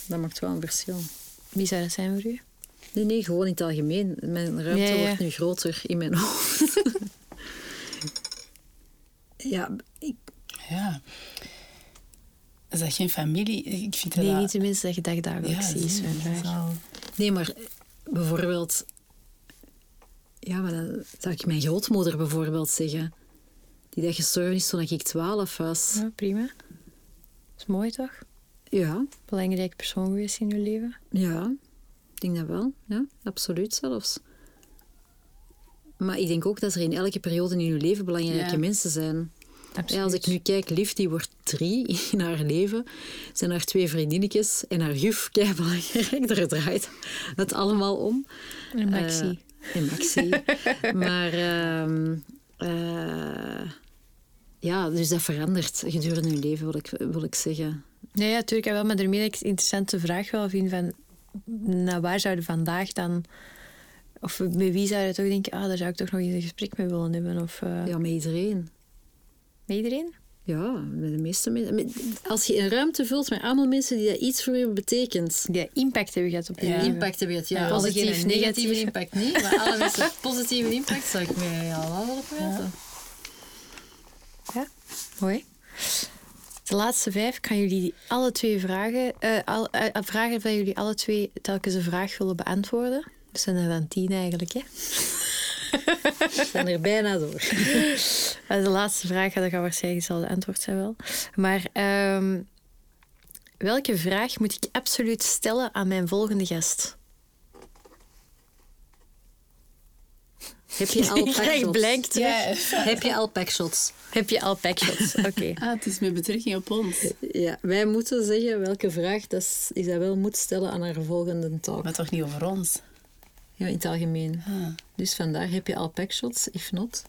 dat maakt wel een verschil. Wie zou dat zijn voor u? Nee, nee, gewoon in het algemeen. Mijn ruimte Ja, ja. wordt nu groter in mijn hoofd. ja, ik, ja. Is dat geen familie? Ik vind dat... Nee, niet mensen dat je dag dagelijks ziet, is zie je, mijn dat is vraag. al- nee, maar bijvoorbeeld... Ja, maar dan zou ik mijn grootmoeder bijvoorbeeld zeggen. Die dat gestorven is toen ik 12 was. Ja, prima. Dat is mooi, toch? Ja, Belangrijk persoon geweest in je leven. ja. Ik denk dat wel. Ja, absoluut zelfs. Maar ik denk ook dat er in elke periode in je leven belangrijke Ja. mensen zijn. Ja, als ik nu kijk, Liv die wordt drie in haar leven. Zijn haar twee vriendinnetjes en haar juf, belangrijk. Daar draait het allemaal om. En Maxi. Eh, en Maxi. maar ehm, eh, ja, dus dat verandert gedurende je leven, wil ik, wil ik zeggen. Ja, ja, natuurlijk wel. Maar daarmee dat ik een interessante vraag wel vind van... Naar waar zouden vandaag dan... Of met wie zou je toch denken... Ah, daar zou ik toch nog eens een gesprek mee willen hebben. Of eh, Ja, met iedereen. Met iedereen? Ja, met de meeste mensen. Als je een ruimte vult met allemaal mensen die dat iets voor je betekent. Die impact hebben gehad op je Ja. Impact heb je het, ja. Positief, negatieve negatief. impact niet, maar alle mensen positieve impact zou ik mij al wel. Ja, mooi. De laatste vijf kan jullie alle twee vragen... eh, al, eh, vragen van jullie alle twee telkens een vraag willen beantwoorden. Dus zijn er dan tien eigenlijk, hè? We zijn er bijna door. Eh, De laatste vraag dat gaat waarschijnlijk hetzelfde antwoord zijn wel. Maar ehm, welke vraag moet ik absoluut stellen aan mijn volgende gast? Heb je al Ik packshots? Ja. Heb je al packshots? Heb je al packshots? Oké. Ah, het is met betrekking op ons. Ja, wij moeten zeggen welke vraag dat is- Isabel moet stellen aan haar volgende talk. Maar toch niet over ons? Ja, in het algemeen. Ah. Dus vandaar heb je al packshots, if not.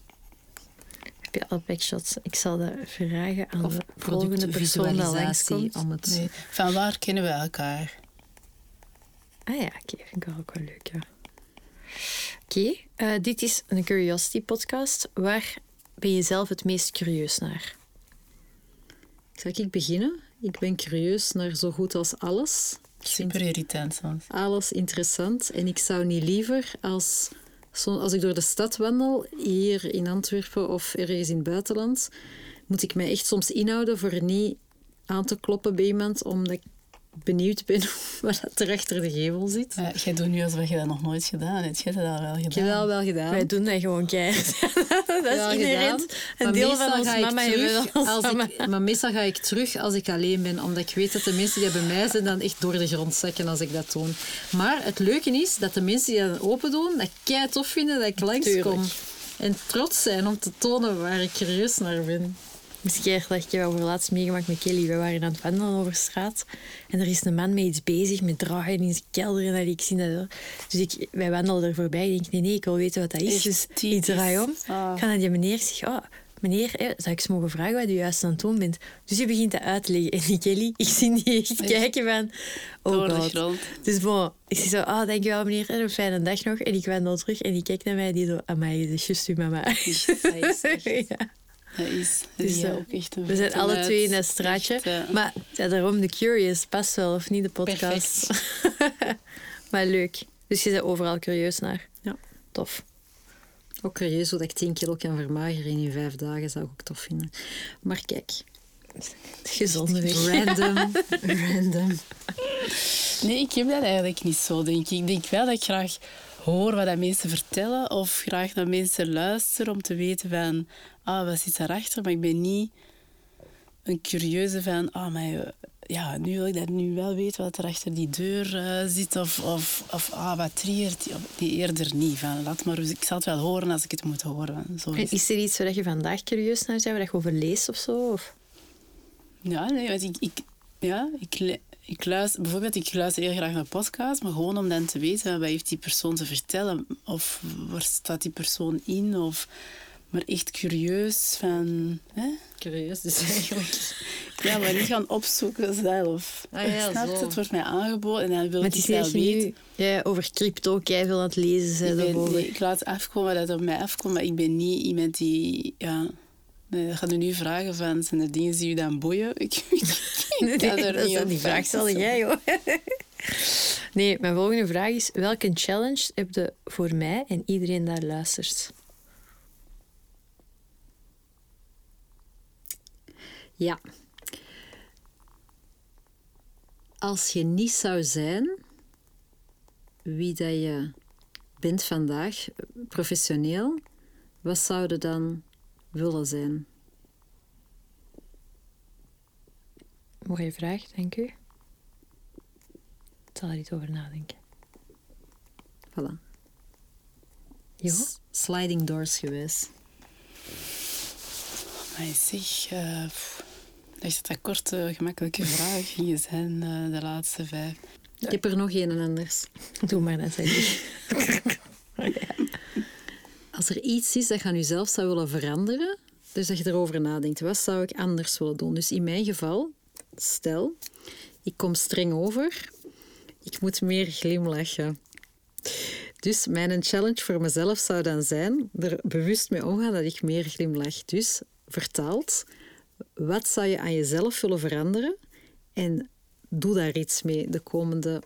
Heb je al packshots? Ik zal dat vragen aan Of de volgende persoon dat productvisualisatie, langskomt. om het... Nee. Van waar kennen we elkaar? Ah ja, oké. vind ik wel ook wel leuk, ja. Oké, eh, dit is een Curiosity podcast. Waar ben je zelf het meest curieus naar? Zal ik beginnen? Ik ben curieus naar zo goed als alles. Super irritant soms. alles interessant. En ik zou niet liever als, als ik door de stad wandel, hier in Antwerpen of ergens in het buitenland, moet ik mij echt soms inhouden voor niet aan te kloppen bij iemand, omdat ik benieuwd ben wat er achter de gevel zit. Ja, jij doet nu alsof je dat nog nooit gedaan hebt. Jij hebt dat al wel gedaan. Ik heb dat wel gedaan. Wij doen dat gewoon keihard. dat Wel is inherent. gedaan. Een Maar deel van ons mama terug als ik, Maar meestal ga ik terug als ik alleen ben, omdat ik weet dat de mensen die bij mij zijn dan echt door de grond zakken als ik dat doe. Maar het leuke is dat de mensen die dat open doen, dat kei tof vinden dat ik langskom. Tuurlijk. En trots zijn om te tonen waar ik curieus naar ben. Misschien dat je over laatst meegemaakt met Kelly. We waren aan het wandelen over straat. En er is een man met iets bezig, met draaien in zijn kelder. En ik zie dat. Dus ik, wij wandelden er voorbij. Ik denk, nee, nee, ik wil weten wat dat is. Dus ik draai om. Ah. Ik ga naar die meneer. Ik zeg, oh, meneer, hè, zou ik eens mogen vragen wat u juist aan het doen bent? Dus je begint te uitleggen. En die Kelly, ik zie die echt kijken van... Oh Door de god. grond. Dus bon, ik zeg zo, ah, dankjewel meneer, en een fijne dag nog. En ik wandel terug en die kijkt naar mij die zo, amai, dat is juist uw mama. Dat ja. Dat is, dat Dus, is ook echt een We zijn alle twee in dat straatje. echt, eh, Maar ja, daarom, de Curious past wel, of niet, de podcast. maar leuk. Dus je bent overal curieus naar. Ja. Tof. Ook curieus hoe dat ik 10 kilo kan vermageren in vijf dagen, zou ik ook tof vinden. Maar kijk, Gezonde weg. random, random. Nee, ik heb dat eigenlijk niet zo, denk ik. Ik denk wel dat ik graag hoor wat dat mensen vertellen of graag naar mensen luister om te weten van, ah, wat zit daarachter? Maar ik ben niet een curieuze van, ah, maar eh, ja, nu wil ik dat nu wel weten wat er achter die deur eh, zit of, of, of ah, wat triert die, die eerder niet. Van, laat maar, ik zal het wel horen als ik het moet horen. Zo is is er iets waar je vandaag curieus naar bent, waar je over leest of zo? Of? Ja, nee, want ik, ik, ja, ik, ik luister, bijvoorbeeld, ik luister heel graag naar podcasts, maar gewoon om dan te weten wat heeft die persoon te vertellen, of waar staat die persoon in, of maar echt curieus van, hè? Curieus, dus eigenlijk. ja, maar niet gaan opzoeken zelf. Ah ja, Snap je? Het wordt mij aangeboden en dan wil Maar ik het wel dat weten. nu ja, over crypto keiveel aan het lezen Ik, bent. ben, nee, ik laat afkomen dat het op mij afkomt, maar ik ben niet iemand die, ja. Nee, dat gaat u nu vragen van, zijn er dingen die u dan boeien? Ik, ik, Nee, kan er dat is niet op die vraag stel jij, hoor. Nee, mijn volgende vraag is... Welke challenge heb je voor mij en iedereen daar luistert? Ja. Als je niet zou zijn wie dat je bent vandaag, professioneel, wat zou je dan willen zijn? Mooie vraag, dank u. Ik zal er iets over nadenken. Voilà. Jo? S- Sliding doors geweest. Maar zeg, eh, pff, ik dacht dat dat korte, gemakkelijke vragen gingen zijn, eh, de laatste vijf. Ik heb er nog een en anders. Doe maar dat, zeg Als er iets is dat je aan jezelf zou willen veranderen, dus dat je erover nadenkt, wat zou ik anders willen doen? Dus in mijn geval, stel, ik kom streng over, ik moet meer glimlachen. Dus mijn challenge voor mezelf zou dan zijn er bewust mee omgaan dat ik meer glimlach. Dus vertaald, wat zou je aan jezelf willen veranderen en doe daar iets mee de komende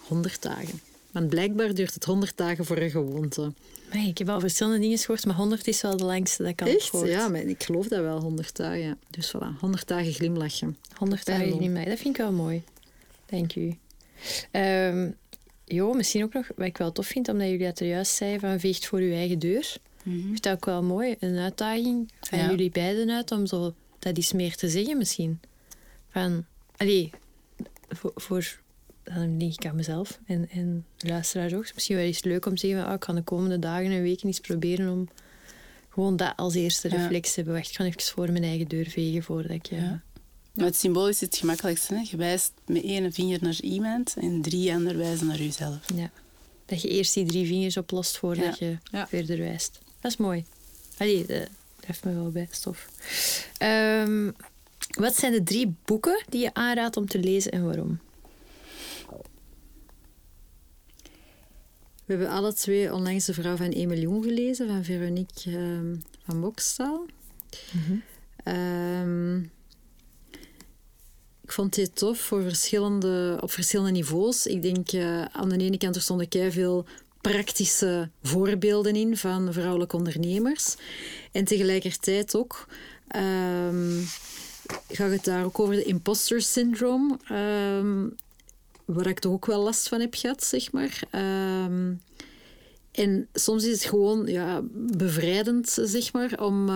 100 dagen. Want blijkbaar duurt het 100 dagen voor een gewoonte. Maar ik heb al verschillende dingen gehoord, maar 100 is wel de langste dat ik al heb Echt? gehoord. Ja, maar ik geloof dat wel, 100 dagen. Dus voilà, 100 dagen glimlachen. 100 dagen mee. Dat vind ik wel mooi. Dank u. Ehm, jo, misschien ook nog, wat ik wel tof vind, omdat jullie dat er juist zeiden, van veegt voor uw eigen deur. Ik vind dat ook wel mooi. Een uitdaging van Ja. jullie beiden uit om zo dat iets meer te zeggen misschien. Van, allee, voor, voor dan denk ik aan mezelf en, en luisteraars ook. Misschien wel eens leuk om te zeggen, ah, ik ga de komende dagen en weken eens proberen om gewoon dat als eerste reflex te hebben. Wacht, ik ga even voor mijn eigen deur vegen voordat ik... eh, Ja. Maar het symbool is het gemakkelijkste. Hè? Je wijst met één vinger naar iemand en drie anderen wijzen naar jezelf. Ja. Dat je eerst die drie vingers oplost voordat je Ja. verder wijst. Dat is mooi. Allee, dat treft me wel bij, stof. Ehm, wat zijn de drie boeken die je aanraadt om te lezen en waarom? We hebben alle twee onlangs De Vrouw van 1 miljoen gelezen, van Veronique ehm, van Bokstaal. Ehm, ik vond dit tof voor verschillende, op verschillende niveaus. Ik denk eh, aan de ene kant er stonden veel praktische voorbeelden in van vrouwelijke ondernemers. En tegelijkertijd ook ehm, gaat het daar ook over de imposter syndroom. ehm, waar ik toch ook wel last van heb gehad, zeg maar. Ehm, en soms is het gewoon ja, bevrijdend, zeg maar, om,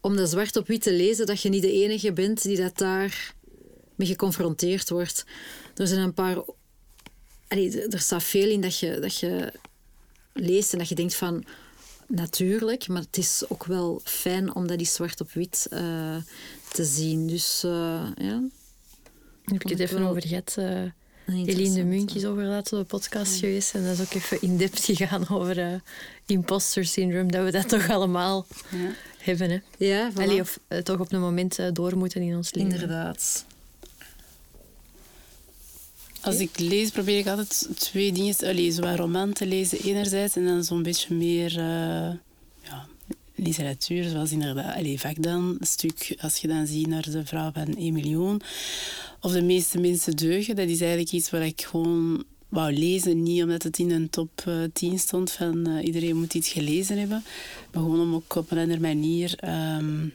om dat zwart op wit te lezen, dat je niet de enige bent die dat daar mee geconfronteerd wordt. Er zijn een paar... Allee, er staat veel in dat je, dat je leest en dat je denkt van... natuurlijk, maar het is ook wel fijn om dat die zwart op wit uh, te zien. Dus uh, ja. Heb ik het even over gehad. Uh, Eline de Munk is over laatst op de podcast geweest. En dat is ook even in-depth gegaan over imposter syndrome. Dat we dat toch allemaal ja. hebben. Hè? Ja, voilà. Allee, of toch op een moment door moeten in ons leven. Inderdaad. Als ik lees, probeer ik altijd twee dingen te lezen. Roman te lezen enerzijds en dan zo'n beetje meer uh, ja, literatuur, zoals inderdaad allez, vaak dan een stuk, als je dan ziet naar de vrouw van 1 miljoen, of de meeste mensen deugen, dat is eigenlijk iets waar ik gewoon wou lezen. Niet omdat het in een top uh, 10 stond van uh, iedereen moet iets gelezen hebben, maar gewoon om ook op een andere manier... Um,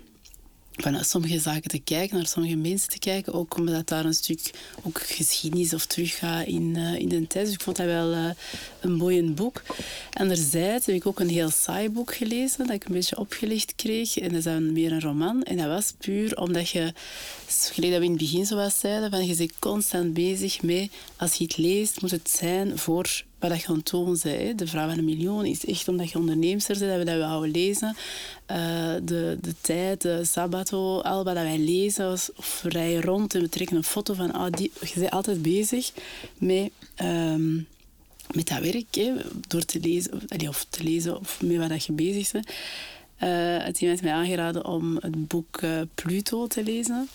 van naar sommige zaken te kijken, naar sommige mensen te kijken. Ook omdat daar een stuk ook geschiedenis of teruggaat in, uh, in de tijd. Dus ik vond dat wel uh, een boeiend boek. Anderzijds heb ik ook een heel saai boek gelezen, dat ik een beetje opgelicht kreeg. En dat is dan meer een roman. En dat was puur omdat je, geleden dat we in het begin zoals zeiden, van je bent constant bezig met, als je het leest, moet het zijn voor wat aan het doen zei. De vrouw van een miljoen is echt omdat je onderneemster bent, dat we dat we houden lezen. Uh, de, de tijd, de Sabato, al wat wij lezen, of we rijden rond en we trekken een foto van... Oh, die, je bent altijd bezig met, um, met dat werk, hè, door te lezen, of, of te lezen of met wat je bezig bent. Uh, het iemand mij aangeraden om het boek uh, Pluto te lezen.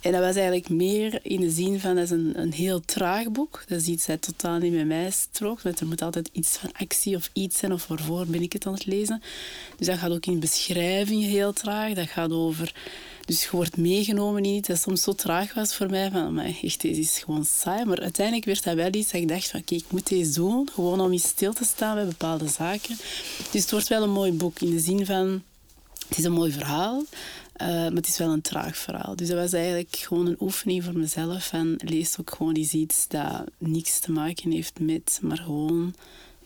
En dat was eigenlijk meer in de zin van, dat is een, een heel traag boek. Dat is iets dat totaal niet met mij strookt. Want er moet altijd iets van actie of iets zijn, of waarvoor ben ik het aan het lezen. Dus dat gaat ook in beschrijving heel traag. Dat gaat over... Dus je wordt meegenomen in iets dat soms zo traag was voor mij. Van, maar echt, deze is gewoon saai. Maar uiteindelijk werd dat wel iets dat ik dacht van, kijk, ik moet deze doen. Gewoon om eens stil te staan bij bepaalde zaken. Dus het wordt wel een mooi boek in de zin van... Het is een mooi verhaal. Uh, maar het is wel een traag verhaal. Dus dat was eigenlijk gewoon een oefening voor mezelf. En lees ook gewoon eens iets dat niks te maken heeft met, maar gewoon,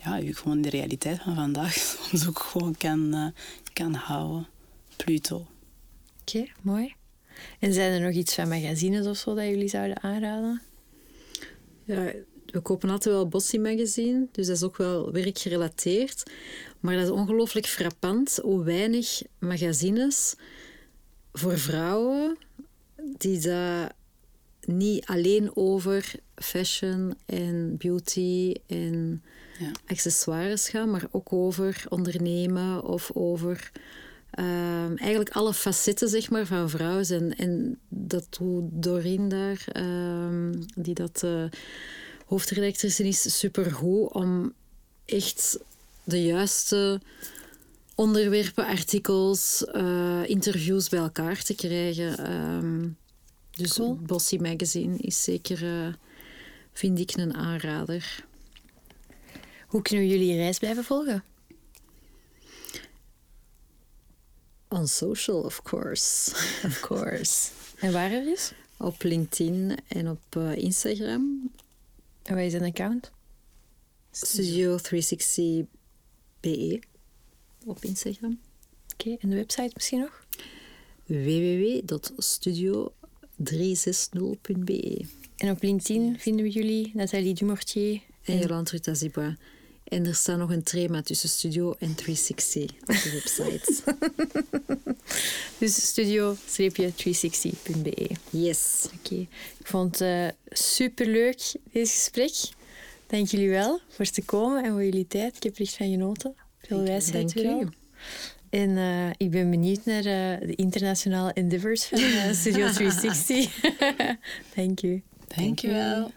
ja, je gewoon de realiteit van vandaag soms ook gewoon kan, uh, kan houden. Pluto. Oké, okay, mooi. En zijn er nog iets van magazines of zo dat jullie zouden aanraden? Ja, we kopen altijd wel Bossy magazine, dus dat is ook wel werkgerelateerd. Maar dat is ongelooflijk frappant hoe weinig magazines voor vrouwen die dat niet alleen over fashion en beauty en ja. accessoires gaan, maar ook over ondernemen of over um, eigenlijk alle facetten zeg maar, van vrouwen. En, en dat doet Doreen daar, um, die dat uh, hoofdredactrice is, supergoed om echt de juiste onderwerpen, artikels, uh, interviews bij elkaar te krijgen. Um, dus cool. Bossy Magazine is zeker, uh, vind ik, een aanrader. Hoe kunnen we jullie reis blijven volgen? On social, of course. Of course. en waar er is? Op LinkedIn en op uh, Instagram. En wat is een account? Studio 360 BE op Instagram. Oké, okay, en de website misschien nog? www.studio360.be En op LinkedIn vinden we jullie, Nathalie Dumortier. En, Jolande Rutazibois. En er staat nog een trema tussen Studio en 360 op de website. dus studio-360.be. Yes. Oké. Okay. Ik vond het uh, superleuk, deze gesprek. Dank jullie wel voor te komen en voor jullie tijd. Ik heb er echt van genoten. Veel wijsheid Dank u. En uh, ik ben benieuwd naar uh, de internationale endeavors van uh, Studio 360. Dank u. Dank je wel.